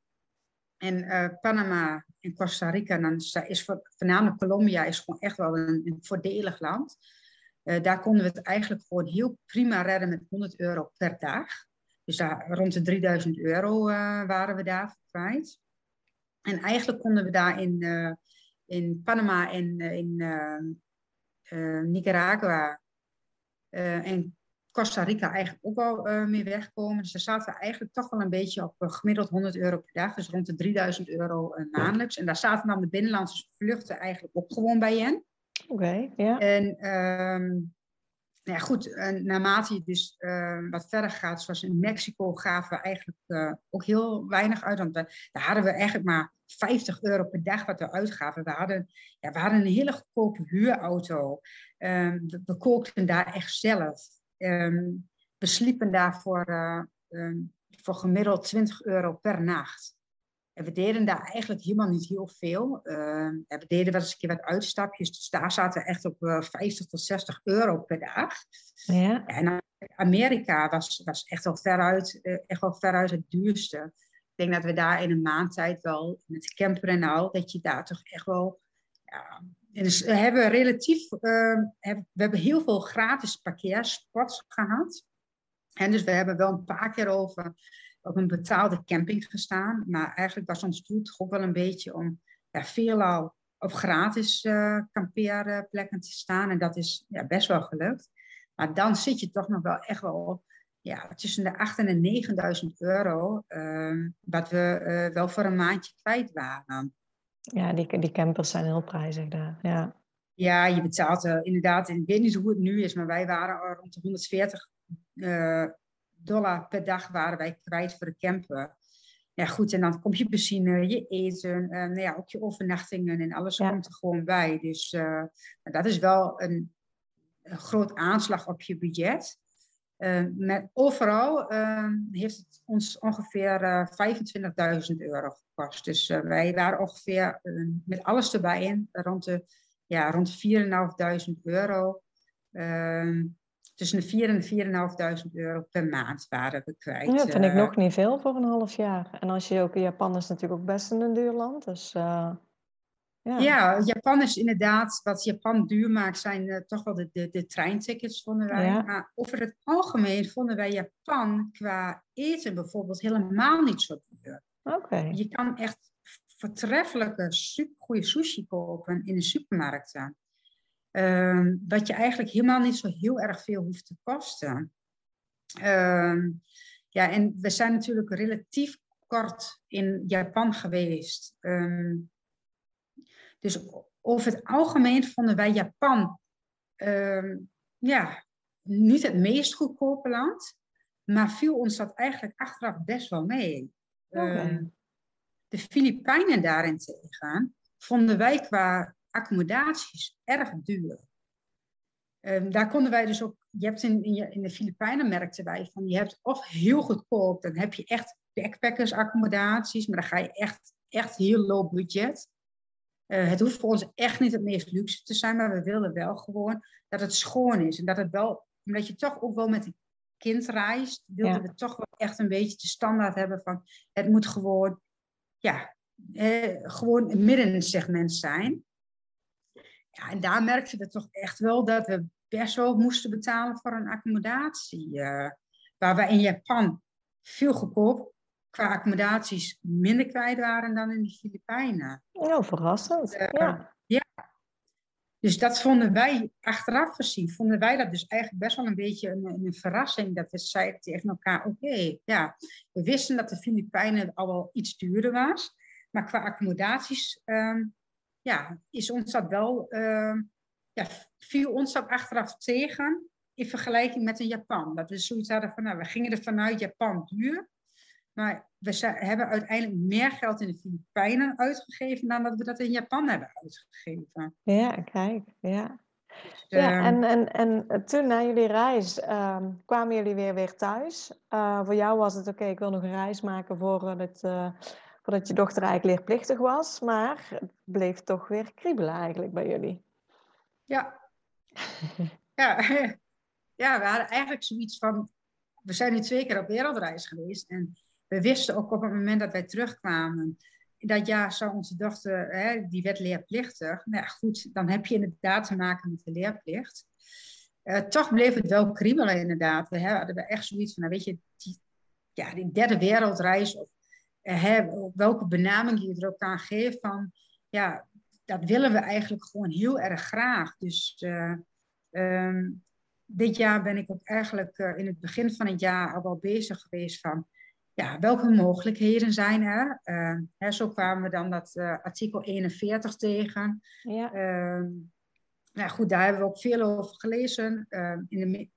en Panama en Costa Rica, dan is voor, voornamelijk Colombia is gewoon echt wel een, een voordelig land. daar konden we het eigenlijk gewoon heel prima redden met 100 euro per dag. Dus daar, rond de 3000 euro waren we daar kwijt. En eigenlijk konden we daar in, in Panama en in Nicaragua en Costa Rica eigenlijk ook wel uh, mee wegkomen. Dus daar zaten we eigenlijk toch wel een beetje op uh, gemiddeld 100 euro per dag. Dus rond de 3000 euro uh, maandelijks. En daar zaten dan de binnenlandse vluchten eigenlijk ook gewoon bij in. Oké, okay, ja. En um, nou ja, goed, naarmate je dus ehm, wat verder gaat, zoals in Mexico, gaven we eigenlijk ook heel weinig uit. Want we, daar hadden we eigenlijk maar 50 euro per dag wat we uitgaven. We hadden, ja, we hadden een hele goedkope huurauto. Um, we, we kookten daar echt zelf. Um, we sliepen daar voor, uh, um, voor gemiddeld 20 euro per nacht. En we deden daar eigenlijk helemaal niet heel veel. Uh, we deden wel eens een keer wat uitstapjes. Dus daar zaten we echt op uh, 50 tot 60 euro per dag. Ja. En Amerika was, was echt, wel veruit, uh, echt wel veruit het duurste. Ik denk dat we daar in een maand tijd wel, met camper en al, dat je daar toch echt wel ja, dus we hebben relatief, uh, we hebben heel veel gratis parkeerspots gehad. En dus we hebben wel een paar keer over op een betaalde camping gestaan. Maar eigenlijk was ons doel toch ook wel een beetje om ja, veelal op gratis uh, kampeerplekken te staan. En dat is ja, best wel gelukt. Maar dan zit je toch nog wel echt wel ja, tussen de 8.000 en 9.000 euro. Uh, wat we uh, wel voor een maandje kwijt waren. Ja, die, die campers zijn heel prijzig daar. Ja, ja je betaalt uh, inderdaad, ik weet niet hoe het nu is, maar wij waren rond de 140 uh, dollar per dag waren wij kwijt voor de camper. Ja, goed, en dan komt je benzine, je eten, uh, nou ja, ook je overnachtingen en alles ja. komt er gewoon bij. Dus dat is wel een, een groot aanslag op je budget. Uh, met, overal uh, heeft het ons ongeveer uh, 25.000 euro gekost. Dus wij waren ongeveer met alles erbij in rond de, ja, rond 4.500 euro. Ehm, tussen de 4.000 en 4.500 euro per maand waren we kwijt. Ja, dat vind ik nog niet veel voor een half jaar. En als je ook, Japan is natuurlijk ook best een duur land. Dus ja. ja, Japan is inderdaad, wat Japan duur maakt, zijn uh, toch wel de, de, de treintickets, vonden wij. Ja. Maar over het algemeen vonden wij Japan qua eten bijvoorbeeld helemaal niet zo duur. Je kan echt voortreffelijke, supergoeie sushi kopen in de supermarkten. Um, wat je eigenlijk helemaal niet zo heel erg veel hoeft te kosten. Um, ja, en we zijn natuurlijk relatief kort in Japan geweest. Um, dus over het algemeen vonden wij Japan ja, niet het meest goedkope land, maar viel ons dat eigenlijk achteraf best wel mee. Uh, de Filipijnen daarentegen vonden wij qua accommodaties erg duur. Um, daar konden wij dus ook, je hebt in, in, de Filipijnen merkten wij van, je hebt of heel goedkoop, dan heb je echt backpackers accommodaties, maar dan ga je echt, echt heel low budget. Uh, het hoeft voor ons echt niet het meest luxe te zijn, maar we willen wel gewoon dat het schoon is. En dat het wel, omdat je toch ook wel met een kind reist, wilden we toch wel echt een beetje de standaard hebben van het moet gewoon, ja, eh, gewoon een middensegment zijn. Ja, en daar merkten we toch echt wel dat we best wel moesten betalen voor een accommodatie. Uh, waar we in Japan veel goedkoop qua accommodaties minder kwijt waren dan in de Filipijnen. Oh, verrassend. Uh, ja. Dus dat vonden wij, achteraf gezien, vonden wij dat dus eigenlijk best wel een beetje een, een verrassing. Dat we zeiden tegen elkaar, oké, ja, we wisten dat de Filipijnen al wel iets duurder was. Maar qua accommodaties, um, ja, is ons dat wel, uh, ja, viel ons dat achteraf tegen in vergelijking met een Japan. Dat we zoiets hadden van, nou, we gingen er vanuit Japan duur. Maar we hebben uiteindelijk meer geld in de Filipijnen uitgegeven dan dat we dat in Japan hebben uitgegeven. Ja, kijk, ja. Dus, ja, ehm, en, en, en toen na jullie reis uh, kwamen jullie weer weer thuis. Uh, voor jou was het oké, ik wil nog een reis maken voor het, uh, voordat je dochter eigenlijk leerplichtig was. Maar het bleef toch weer kriebelen eigenlijk bij jullie. Ja. ja. ja, we hadden eigenlijk zoiets van... We zijn nu twee keer op wereldreis geweest. En we wisten ook op het moment dat wij terugkwamen... Dat ja, zou onze dochter, hè, die werd leerplichtig. Nou ja, goed, dan heb je inderdaad te maken met de leerplicht. Uh, toch bleef het wel kriebelen inderdaad. We hadden we echt zoiets van, nou, weet je, die, ja, die derde wereldreis... Of, hè, welke benaming je er ook aan geeft van... Ja, dat willen we eigenlijk gewoon heel erg graag. Dus uh, um, dit jaar ben ik ook eigenlijk in het begin van het jaar al wel bezig geweest van ja, welke mogelijkheden zijn er. Uh, hè, zo kwamen we dan dat uh, artikel 41 tegen. Ja. Uh, nou goed, daar hebben we ook veel over gelezen. Ehm, in de,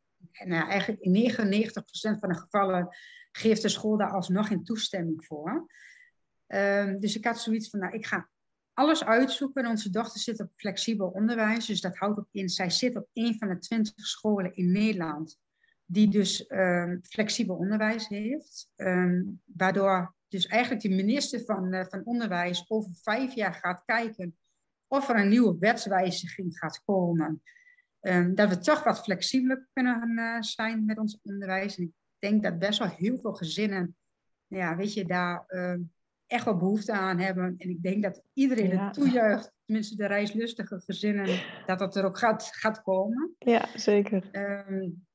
nou, eigenlijk in 99% van de gevallen geeft de school daar alsnog geen toestemming voor. Ehm, dus ik had zoiets van, nou, ik ga alles uitzoeken. Onze dochter zit op flexibel onderwijs. Dus dat houdt ook in, zij zit op een van de twintig scholen in Nederland. Die dus um, flexibel onderwijs heeft. Um, waardoor dus eigenlijk de minister van, uh, van Onderwijs over vijf jaar gaat kijken of er een nieuwe wetswijziging gaat komen. Um, dat we toch wat flexibeler kunnen uh, zijn met ons onderwijs. En ik denk dat best wel heel veel gezinnen, ja, weet je, daar echt wel behoefte aan hebben. En ik denk dat iedereen het toejuicht, tenminste de reislustige gezinnen, dat dat er ook gaat, gaat komen. Ja, zeker. Um,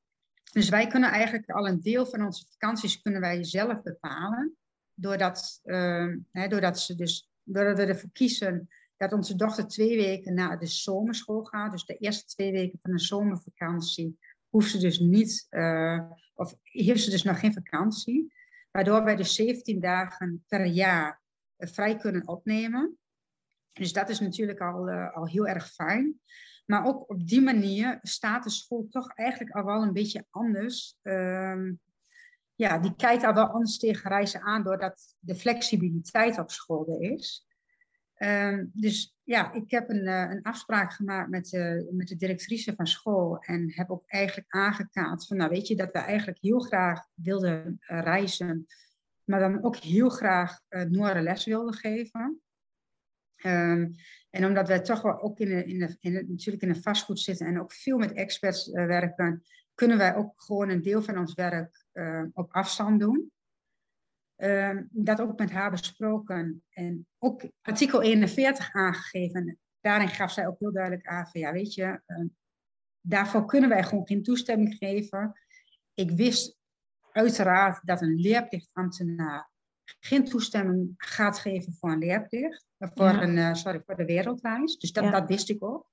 dus wij kunnen eigenlijk al een deel van onze vakanties kunnen wij zelf bepalen. Doordat, uh, hè, doordat, ze dus, doordat we ervoor kiezen dat onze dochter twee weken naar de zomerschool gaat. Dus de eerste twee weken van een zomervakantie hoeft ze dus niet, uh, of heeft ze dus nog geen vakantie. Waardoor wij dus 17 dagen per jaar uh, vrij kunnen opnemen. Dus dat is natuurlijk al, uh, al heel erg fijn. Maar ook op die manier staat de school toch eigenlijk al wel een beetje anders. Uh, ja, die kijkt al wel anders tegen reizen aan doordat de flexibiliteit op school er is. Uh, dus ja, ik heb een, uh, een afspraak gemaakt met, uh, met de directrice van school en heb ook eigenlijk aangekaart van, nou weet je, dat we eigenlijk heel graag wilden uh, reizen, maar dan ook heel graag Noorden les wilden geven. Um, en omdat wij toch wel ook in de, in in natuurlijk in de vastgoed zitten en ook veel met experts werken, kunnen wij ook gewoon een deel van ons werk op afstand doen. Um, dat ook met haar besproken en ook artikel 41 aangegeven. Daarin gaf zij ook heel duidelijk aan van ja, weet je, uh, daarvoor kunnen wij gewoon geen toestemming geven. Ik wist uiteraard dat een leerplichtambtenaar geen toestemming gaat geven voor een leerplicht, voor, ja. een, uh, sorry, voor de wereldreis. Dus dat, ja. dat wist ik ook.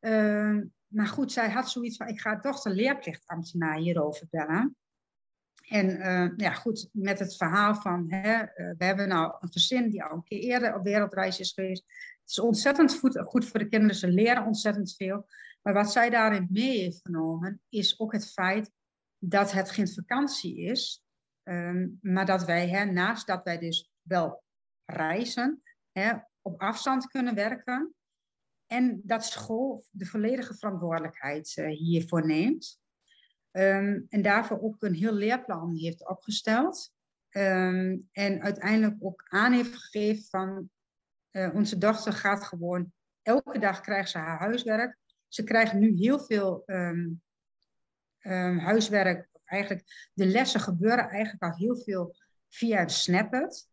Uh, maar goed, zij had zoiets van, ik ga toch de leerplichtambtenaar hierover bellen. En uh, ja, goed, met het verhaal van, hè, uh, we hebben nou een gezin die al een keer eerder op wereldreis is geweest. Het is ontzettend goed, goed voor de kinderen, ze leren ontzettend veel. Maar wat zij daarin mee heeft genomen, is ook het feit dat het geen vakantie is. Um, maar dat wij, hè, naast dat wij dus wel reizen, op afstand kunnen werken. En dat school de volledige verantwoordelijkheid uh, hiervoor neemt. Um, en daarvoor ook een heel leerplan heeft opgesteld. Um, en uiteindelijk ook aan heeft gegeven van onze dochter gaat gewoon, elke dag krijgt ze haar huiswerk. Ze krijgt nu heel veel ehm, ehm, huiswerk. Eigenlijk, de lessen gebeuren eigenlijk al heel veel via Snapchat.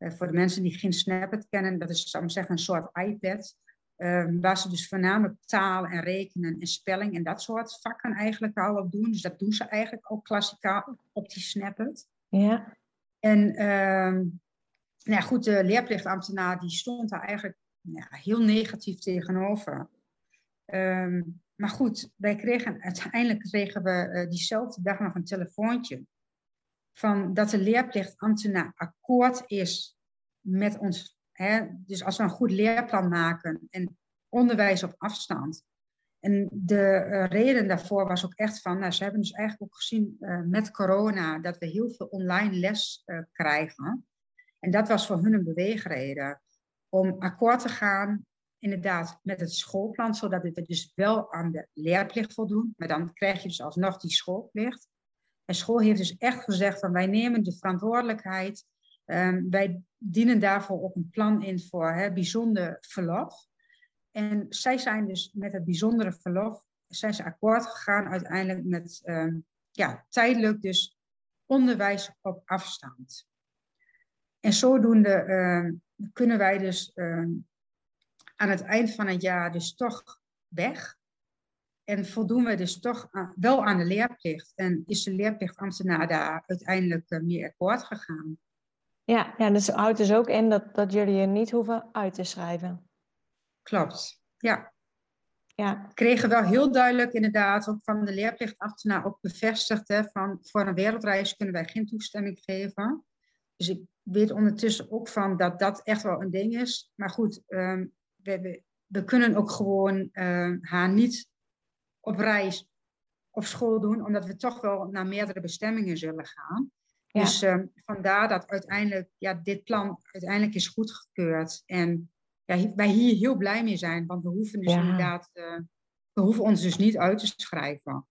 Uh, voor de mensen die geen Snapchat kennen, dat is, zou ik zeggen, een soort iPad. Ehm, waar ze dus voornamelijk taal en rekenen en spelling en dat soort vakken eigenlijk al op doen. Dus dat doen ze eigenlijk ook klassikaal op die Snapchat. Ja. En um, nou ja, goed, de leerplichtambtenaar die stond daar eigenlijk ja, heel negatief tegenover. Um, maar goed, wij kregen uiteindelijk kregen we uh, diezelfde dag nog een telefoontje van dat de leerplichtambtenaar akkoord is met ons. Hè? Dus als we een goed leerplan maken en onderwijs op afstand. En de uh, reden daarvoor was ook echt van, nou, ze hebben dus eigenlijk ook gezien uh, met corona dat we heel veel online les uh, krijgen. En dat was voor hun een beweegreden om akkoord te gaan, inderdaad, met het schoolplan, zodat we dus wel aan de leerplicht voldoen. Maar dan krijg je dus alsnog die schoolplicht. En school heeft dus echt gezegd van wij nemen de verantwoordelijkheid. Um, wij dienen daarvoor ook een plan in voor hè, bijzonder verlof. En zij zijn dus met het bijzondere verlof, zijn ze akkoord gegaan uiteindelijk met um, ja, tijdelijk dus onderwijs op afstand. En zodoende uh, kunnen wij dus aan het eind van het jaar dus toch weg. En voldoen we dus toch aan, wel aan de leerplicht. En is de leerplichtambtenaar daar uiteindelijk uh, mee akkoord gegaan. Ja, ja, dus houdt dus ook in dat, dat jullie je niet hoeven uit te schrijven. Klopt, ja. Ja. Kregen wel heel duidelijk inderdaad ook van de leerplichtambtenaar ook bevestigd hè, van voor een wereldreis kunnen wij geen toestemming geven. Dus ik weet ondertussen ook van dat dat echt wel een ding is. Maar goed, um, we, we, we, kunnen ook gewoon uh, haar niet op reis op school doen, omdat we toch wel naar meerdere bestemmingen zullen gaan. Ja. Dus um, vandaar dat uiteindelijk ja, dit plan uiteindelijk is goedgekeurd. En ja, wij hier heel blij mee zijn, want we hoeven dus ja. inderdaad, uh, we hoeven ons dus niet uit te schrijven.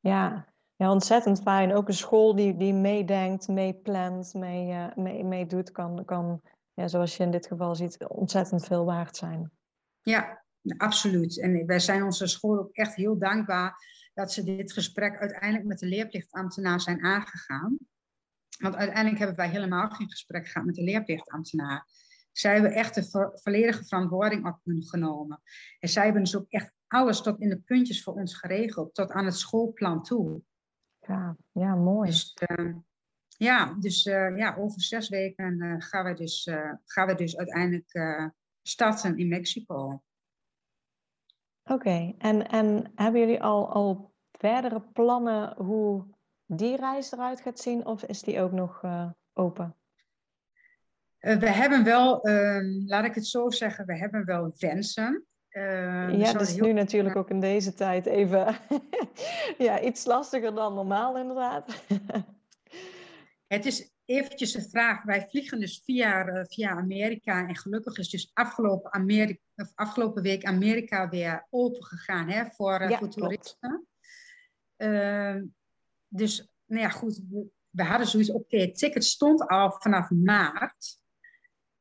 Ja, ja, ontzettend fijn. Ook een school die, die meedenkt, meeplant, mee, uh, mee, meedoet, kan, kan ja, zoals je in dit geval ziet, ontzettend veel waard zijn. Ja, absoluut. En wij zijn onze school ook echt heel dankbaar dat ze dit gesprek uiteindelijk met de leerplichtambtenaar zijn aangegaan. Want uiteindelijk hebben wij helemaal geen gesprek gehad met de leerplichtambtenaar. Zij hebben echt de vo volledige verantwoording op hun genomen. En zij hebben dus ook echt alles tot in de puntjes voor ons geregeld, tot aan het schoolplan toe. Ja, ja mooi. Dus, uh, ja, dus uh, ja, over zes weken uh, gaan, we dus, gaan we dus uiteindelijk starten in Mexico. Oké, okay. en, en hebben jullie al, al verdere plannen hoe die reis eruit gaat zien, of is die ook nog open? we hebben wel, ehm, laat ik het zo zeggen, we hebben wel wensen. Uh, ja, dat is heel... nu natuurlijk ook in deze tijd even ja, iets lastiger dan normaal inderdaad. het is eventjes een vraag. Wij vliegen dus via, uh, via Amerika en gelukkig is dus afgelopen, Amerika, of afgelopen week Amerika weer open gegaan hè, voor, uh, ja, voor toeristen. Ehm, dus, nou ja, goed, we, we hadden zoiets, oké, okay, het ticket stond al vanaf maart.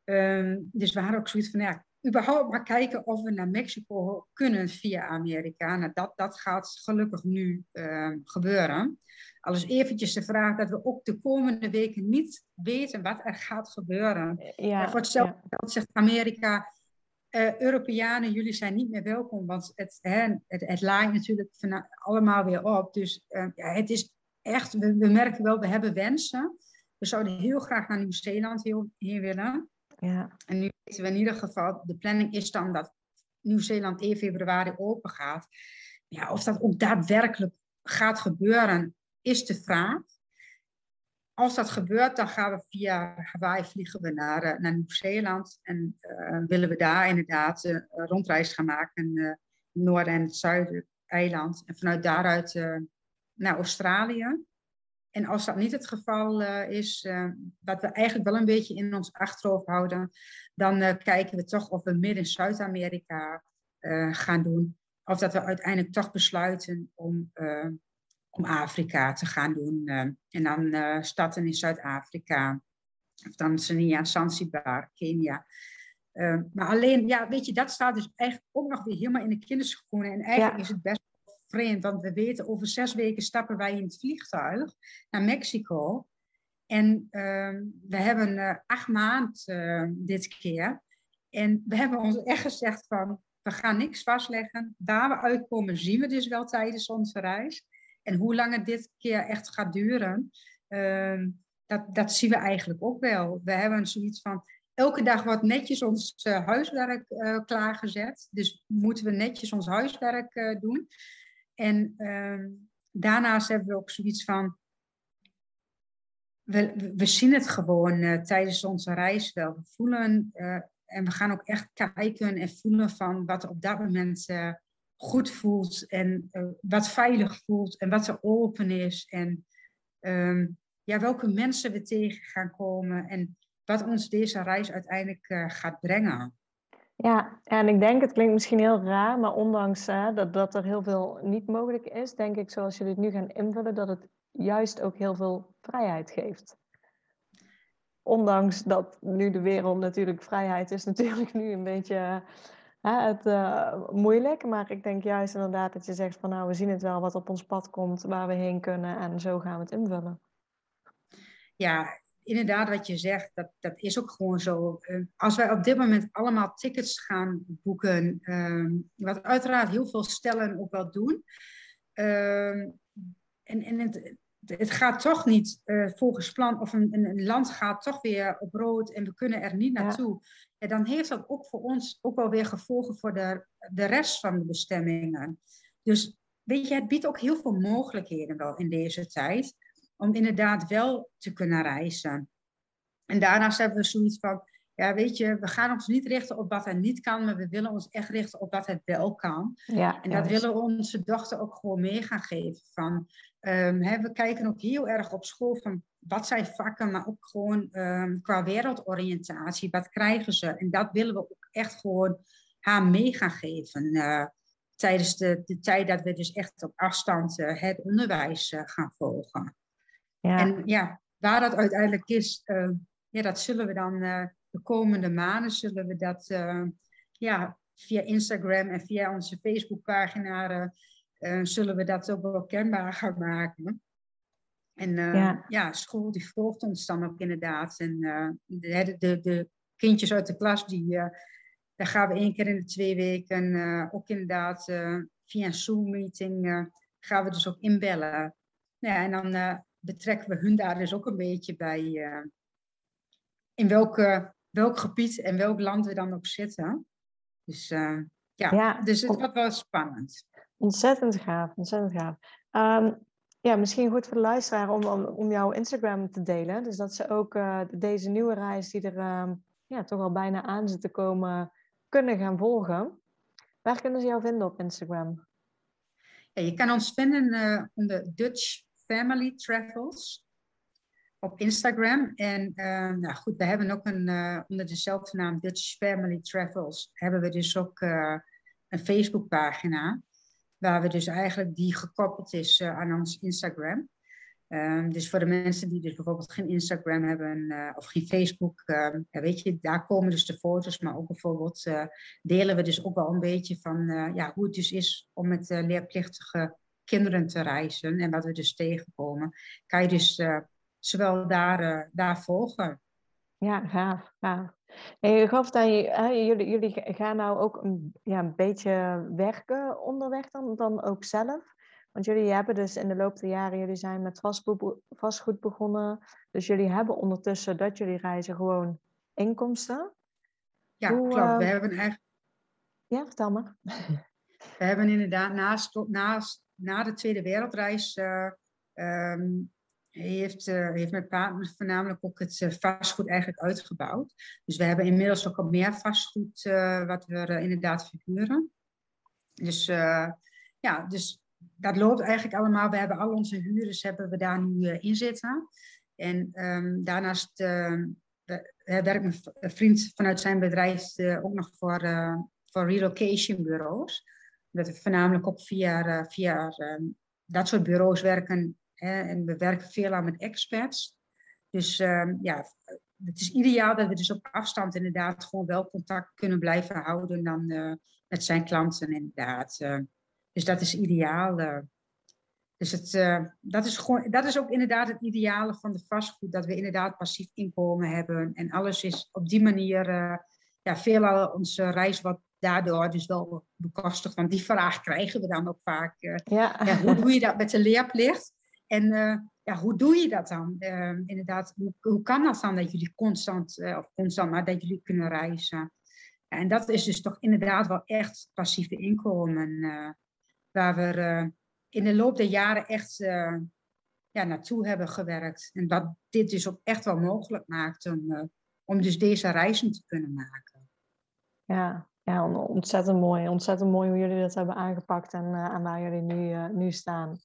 Ehm, dus we hadden ook zoiets van, ja, überhaupt maar kijken of we naar Mexico kunnen via Amerika. Nou, dat, dat gaat gelukkig nu uh, gebeuren. Alles eventjes de vraag dat we ook de komende weken niet weten wat er gaat gebeuren. Ja, voor hetzelfde ja. zegt Amerika, uh, Europeanen, jullie zijn niet meer welkom, want het, hè, het, het laait natuurlijk van, allemaal weer op. Dus uh, ja, het is echt, we, we, merken wel, we hebben wensen. We zouden heel graag naar Nieuw-Zeeland heen willen. Ja. En nu weten we in ieder geval, de planning is dan dat Nieuw-Zeeland 1 februari open gaat. Ja, of dat ook daadwerkelijk gaat gebeuren, is de vraag. Als dat gebeurt, dan gaan we via Hawaii vliegen we naar, uh, naar Nieuw-Zeeland. En uh, willen we daar inderdaad een uh, rondreis gaan maken. Uh, Noorden en het Zuiden eiland. En vanuit daaruit naar Australië. En als dat niet het geval uh, is, uh, wat we eigenlijk wel een beetje in ons achterhoofd houden, dan uh, kijken we toch of we midden in Zuid-Amerika gaan doen. Of dat we uiteindelijk toch besluiten om, om Afrika te gaan doen. en dan starten in Zuid-Afrika, of Tanzania, Zanzibar, Kenia. Maar alleen, ja, weet je, dat staat dus eigenlijk ook nog weer helemaal in de kinderschoenen. En eigenlijk is het best want we weten over zes weken stappen wij in het vliegtuig naar Mexico. En ehm, we hebben uh, acht maanden uh, dit keer. En we hebben ons echt gezegd van, we gaan niks vastleggen. Waar we uitkomen zien we dus wel tijdens onze reis. En hoe lang het dit keer echt gaat duren, uh, dat, dat zien we eigenlijk ook wel. We hebben zoiets van, elke dag wordt netjes ons uh, huiswerk uh, klaargezet. Dus moeten we netjes ons huiswerk doen. En ehm, daarnaast hebben we ook zoiets van, we, we zien het gewoon tijdens onze reis wel. We voelen en we gaan ook echt kijken en voelen van wat op dat moment goed voelt en wat veilig voelt en wat er open is. En um, ja, welke mensen we tegen gaan komen en wat ons deze reis uiteindelijk gaat brengen. Ja, en ik denk, het klinkt misschien heel raar, maar ondanks uh, dat, dat er heel veel niet mogelijk is, denk ik, zoals jullie het nu gaan invullen, dat het juist ook heel veel vrijheid geeft. Ondanks dat nu de wereld natuurlijk vrijheid is, natuurlijk nu een beetje uh, het, moeilijk. Maar ik denk juist inderdaad dat je zegt van nou, we zien het wel wat op ons pad komt, waar we heen kunnen en zo gaan we het invullen ja, inderdaad, wat je zegt, dat, dat is ook gewoon zo. Uh, als wij op dit moment allemaal tickets gaan boeken, uh, wat uiteraard heel veel stellen ook wel doen. Uh, en en het, het gaat toch niet uh, volgens plan, of een, een, land gaat toch weer op rood en we kunnen er niet naartoe. Ja. En dan heeft dat ook voor ons ook wel weer gevolgen voor de, de rest van de bestemmingen. Dus weet je, het biedt ook heel veel mogelijkheden wel in deze tijd om inderdaad wel te kunnen reizen. En daarnaast hebben we zoiets van, ja, weet je, we gaan ons niet richten op wat er niet kan, maar we willen ons echt richten op wat het wel kan. Ja, en dat willen we onze dochter ook gewoon mee gaan geven. Van, um, hè, we kijken ook heel erg op school van wat zijn vakken, maar ook gewoon um, qua wereldoriëntatie, wat krijgen ze? En dat willen we ook echt gewoon haar mee gaan geven. Uh, tijdens de, de tijd dat we dus echt op afstand uh, het onderwijs uh, gaan volgen. Ja. En ja, waar dat uiteindelijk is, uh, ja, dat zullen we dan uh, de komende maanden, zullen we dat uh, ja, via Instagram en via onze Facebookpagina, zullen we dat ook wel kenbaar gaan maken. En ja. ja. school die volgt ons dan ook inderdaad. En de, de, de kindjes uit de klas, die, daar gaan we één keer in de twee weken ook inderdaad via een Zoom-meeting gaan we dus ook inbellen. Ja, en dan betrekken we hun daar dus ook een beetje bij uh, in welke, welk gebied en welk land we dan ook zitten. Dus uh, ja, ja, dus het wordt wel spannend. Ontzettend gaaf, ontzettend gaaf. Um, ja, misschien goed voor de luisteraar om, om, om jouw Instagram te delen. Dus dat ze ook uh, deze nieuwe reis die er uh, ja, toch al bijna aan zit te komen, kunnen gaan volgen. Waar kunnen ze jou vinden op Instagram? Ja, je kan ons vinden uh, onder Dutch Family Travels op Instagram. En uh, nou goed, we hebben ook een, uh, onder dezelfde naam Dutch Family Travels, hebben we dus ook uh, een Facebookpagina. Waar we dus eigenlijk die gekoppeld is aan ons Instagram. Um, dus voor de mensen die dus bijvoorbeeld geen Instagram hebben of geen Facebook, ehm, ja, weet je, daar komen dus de foto's, maar ook bijvoorbeeld delen we dus ook wel een beetje van ja, hoe het dus is om met leerplichtige kinderen te reizen en wat we dus tegenkomen, kan je dus uh, zowel daar, uh, daar volgen. Ja, gaaf. gaaf. En je gaf dat jullie, jullie gaan nou ook een, ja, een beetje werken onderweg dan, dan ook zelf. Want jullie hebben dus in de loop der jaren, jullie zijn met vastgoed begonnen. Dus jullie hebben ondertussen dat jullie reizen gewoon inkomsten. Ja, Hoe, klopt. Uh, we hebben eigenlijk... Ja, vertel maar. We hebben inderdaad naast, naast na de Tweede Wereldreis uh, um, heeft, uh, heeft mijn partner voornamelijk ook het uh, vastgoed eigenlijk uitgebouwd. Dus we hebben inmiddels ook al meer vastgoed wat we inderdaad verhuren. Dus ja, dus dat loopt eigenlijk allemaal. We hebben al onze huurders hebben we daar nu in zitten. En um, daarnaast werkt mijn vriend vanuit zijn bedrijf ook nog voor, voor relocation bureaus dat we voornamelijk ook via, uh, via uh, dat soort bureaus werken. Hè, en we werken veel aan met experts. Dus uh, ja, het is ideaal dat we dus op afstand inderdaad gewoon wel contact kunnen blijven houden dan met zijn klanten inderdaad. dus dat is ideaal. Dus het, dat, is gewoon, dat is ook inderdaad het ideale van de vastgoed, dat we inderdaad passief inkomen hebben. En alles is op die manier, ja, veelal onze reis wat daardoor dus wel bekostigd. Want die vraag krijgen we dan ook vaak. ja. ja. hoe doe je dat met de leerplicht? En ja, hoe doe je dat dan? Ehm, inderdaad, hoe, hoe, kan dat dan dat jullie constant, uh, of constant, maar dat jullie kunnen reizen? en dat is dus toch inderdaad wel echt passieve inkomen, waar we in de loop der jaren echt ja, naartoe hebben gewerkt. En wat dit dus ook echt wel mogelijk maakt om, om dus deze reizen te kunnen maken. Ja, ja, ontzettend mooi. Ontzettend mooi hoe jullie dat hebben aangepakt en, en waar jullie nu, nu staan.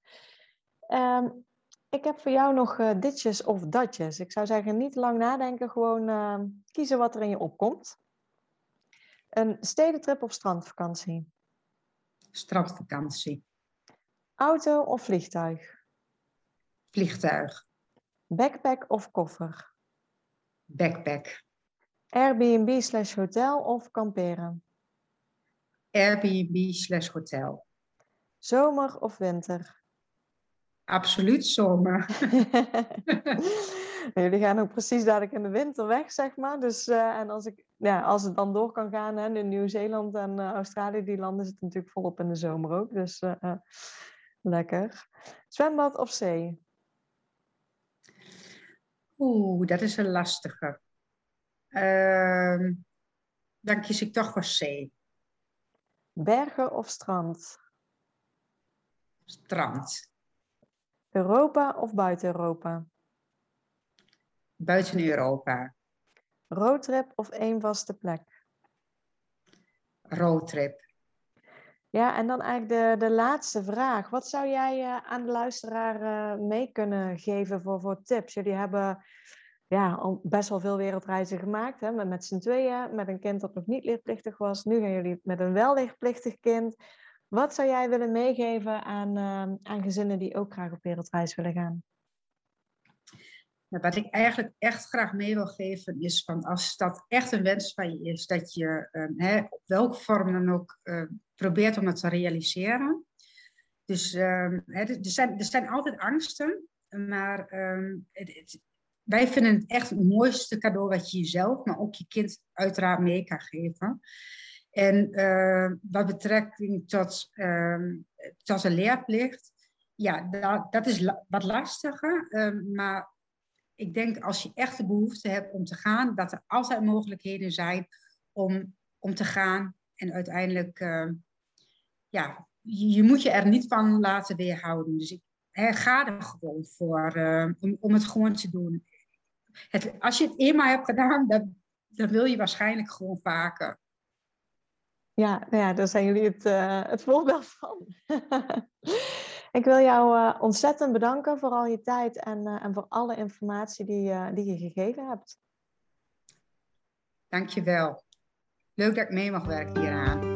Um, ik heb voor jou nog uh, ditjes of datjes. Ik zou zeggen, niet lang nadenken, gewoon uh, kiezen wat er in je opkomt. Een stedentrip of strandvakantie? Strandvakantie. Auto of vliegtuig? Vliegtuig. Backpack of koffer? Backpack. Airbnb slash hotel of kamperen? Airbnb slash hotel. Zomer of winter? Absoluut zomer. Jullie gaan ook precies dadelijk in de winter weg, zeg maar. Dus, uh, en als, ik, ja, als het dan door kan gaan, hè, in Nieuw-Zeeland en uh, Australië, die landen zitten natuurlijk volop in de zomer ook. Dus uh, lekker. Zwembad of zee? Oeh, dat is een lastige. Ehm, dan kies ik toch voor zee. Bergen of strand? Strand. Europa of buiten Europa? Buiten Europa. Roadtrip of één vaste plek? Roadtrip. Ja, en dan eigenlijk de, de laatste vraag. Wat zou jij uh, aan de luisteraar uh, mee kunnen geven voor, voor tips? Jullie hebben ja, al best wel veel wereldreizen gemaakt. Hè? Met, met z'n tweeën, met een kind dat nog niet leerplichtig was. Nu gaan jullie met een wel leerplichtig kind. Wat zou jij willen meegeven aan, uh, aan gezinnen die ook graag op wereldreis willen gaan? Nou, wat ik eigenlijk echt graag mee wil geven is van als dat echt een wens van je is, dat je um, hè, op welke vorm dan ook uh, probeert om het te realiseren. Dus hè, er, zijn, er zijn altijd angsten, maar het, wij vinden het echt het mooiste cadeau wat je jezelf, maar ook je kind uiteraard mee kan geven. En uh, wat betrekking tot, uh, tot een leerplicht, ja, dat, dat is wat lastiger. Uh, maar ik denk als je echt de behoefte hebt om te gaan, dat er altijd mogelijkheden zijn om, om te gaan. En uiteindelijk, ehm, ja, je, moet je er niet van laten weerhouden. Dus ik ga er gewoon voor ehm, om, om het gewoon te doen. Het, als je het eenmaal hebt gedaan, dan, dan wil je waarschijnlijk gewoon vaker. Ja, nou ja, daar zijn jullie het, uh, het voorbeeld van. ik wil jou uh, ontzettend bedanken voor al je tijd en, uh, en voor alle informatie die, die je gegeven hebt. Dankjewel. Leuk dat ik mee mag werken hieraan.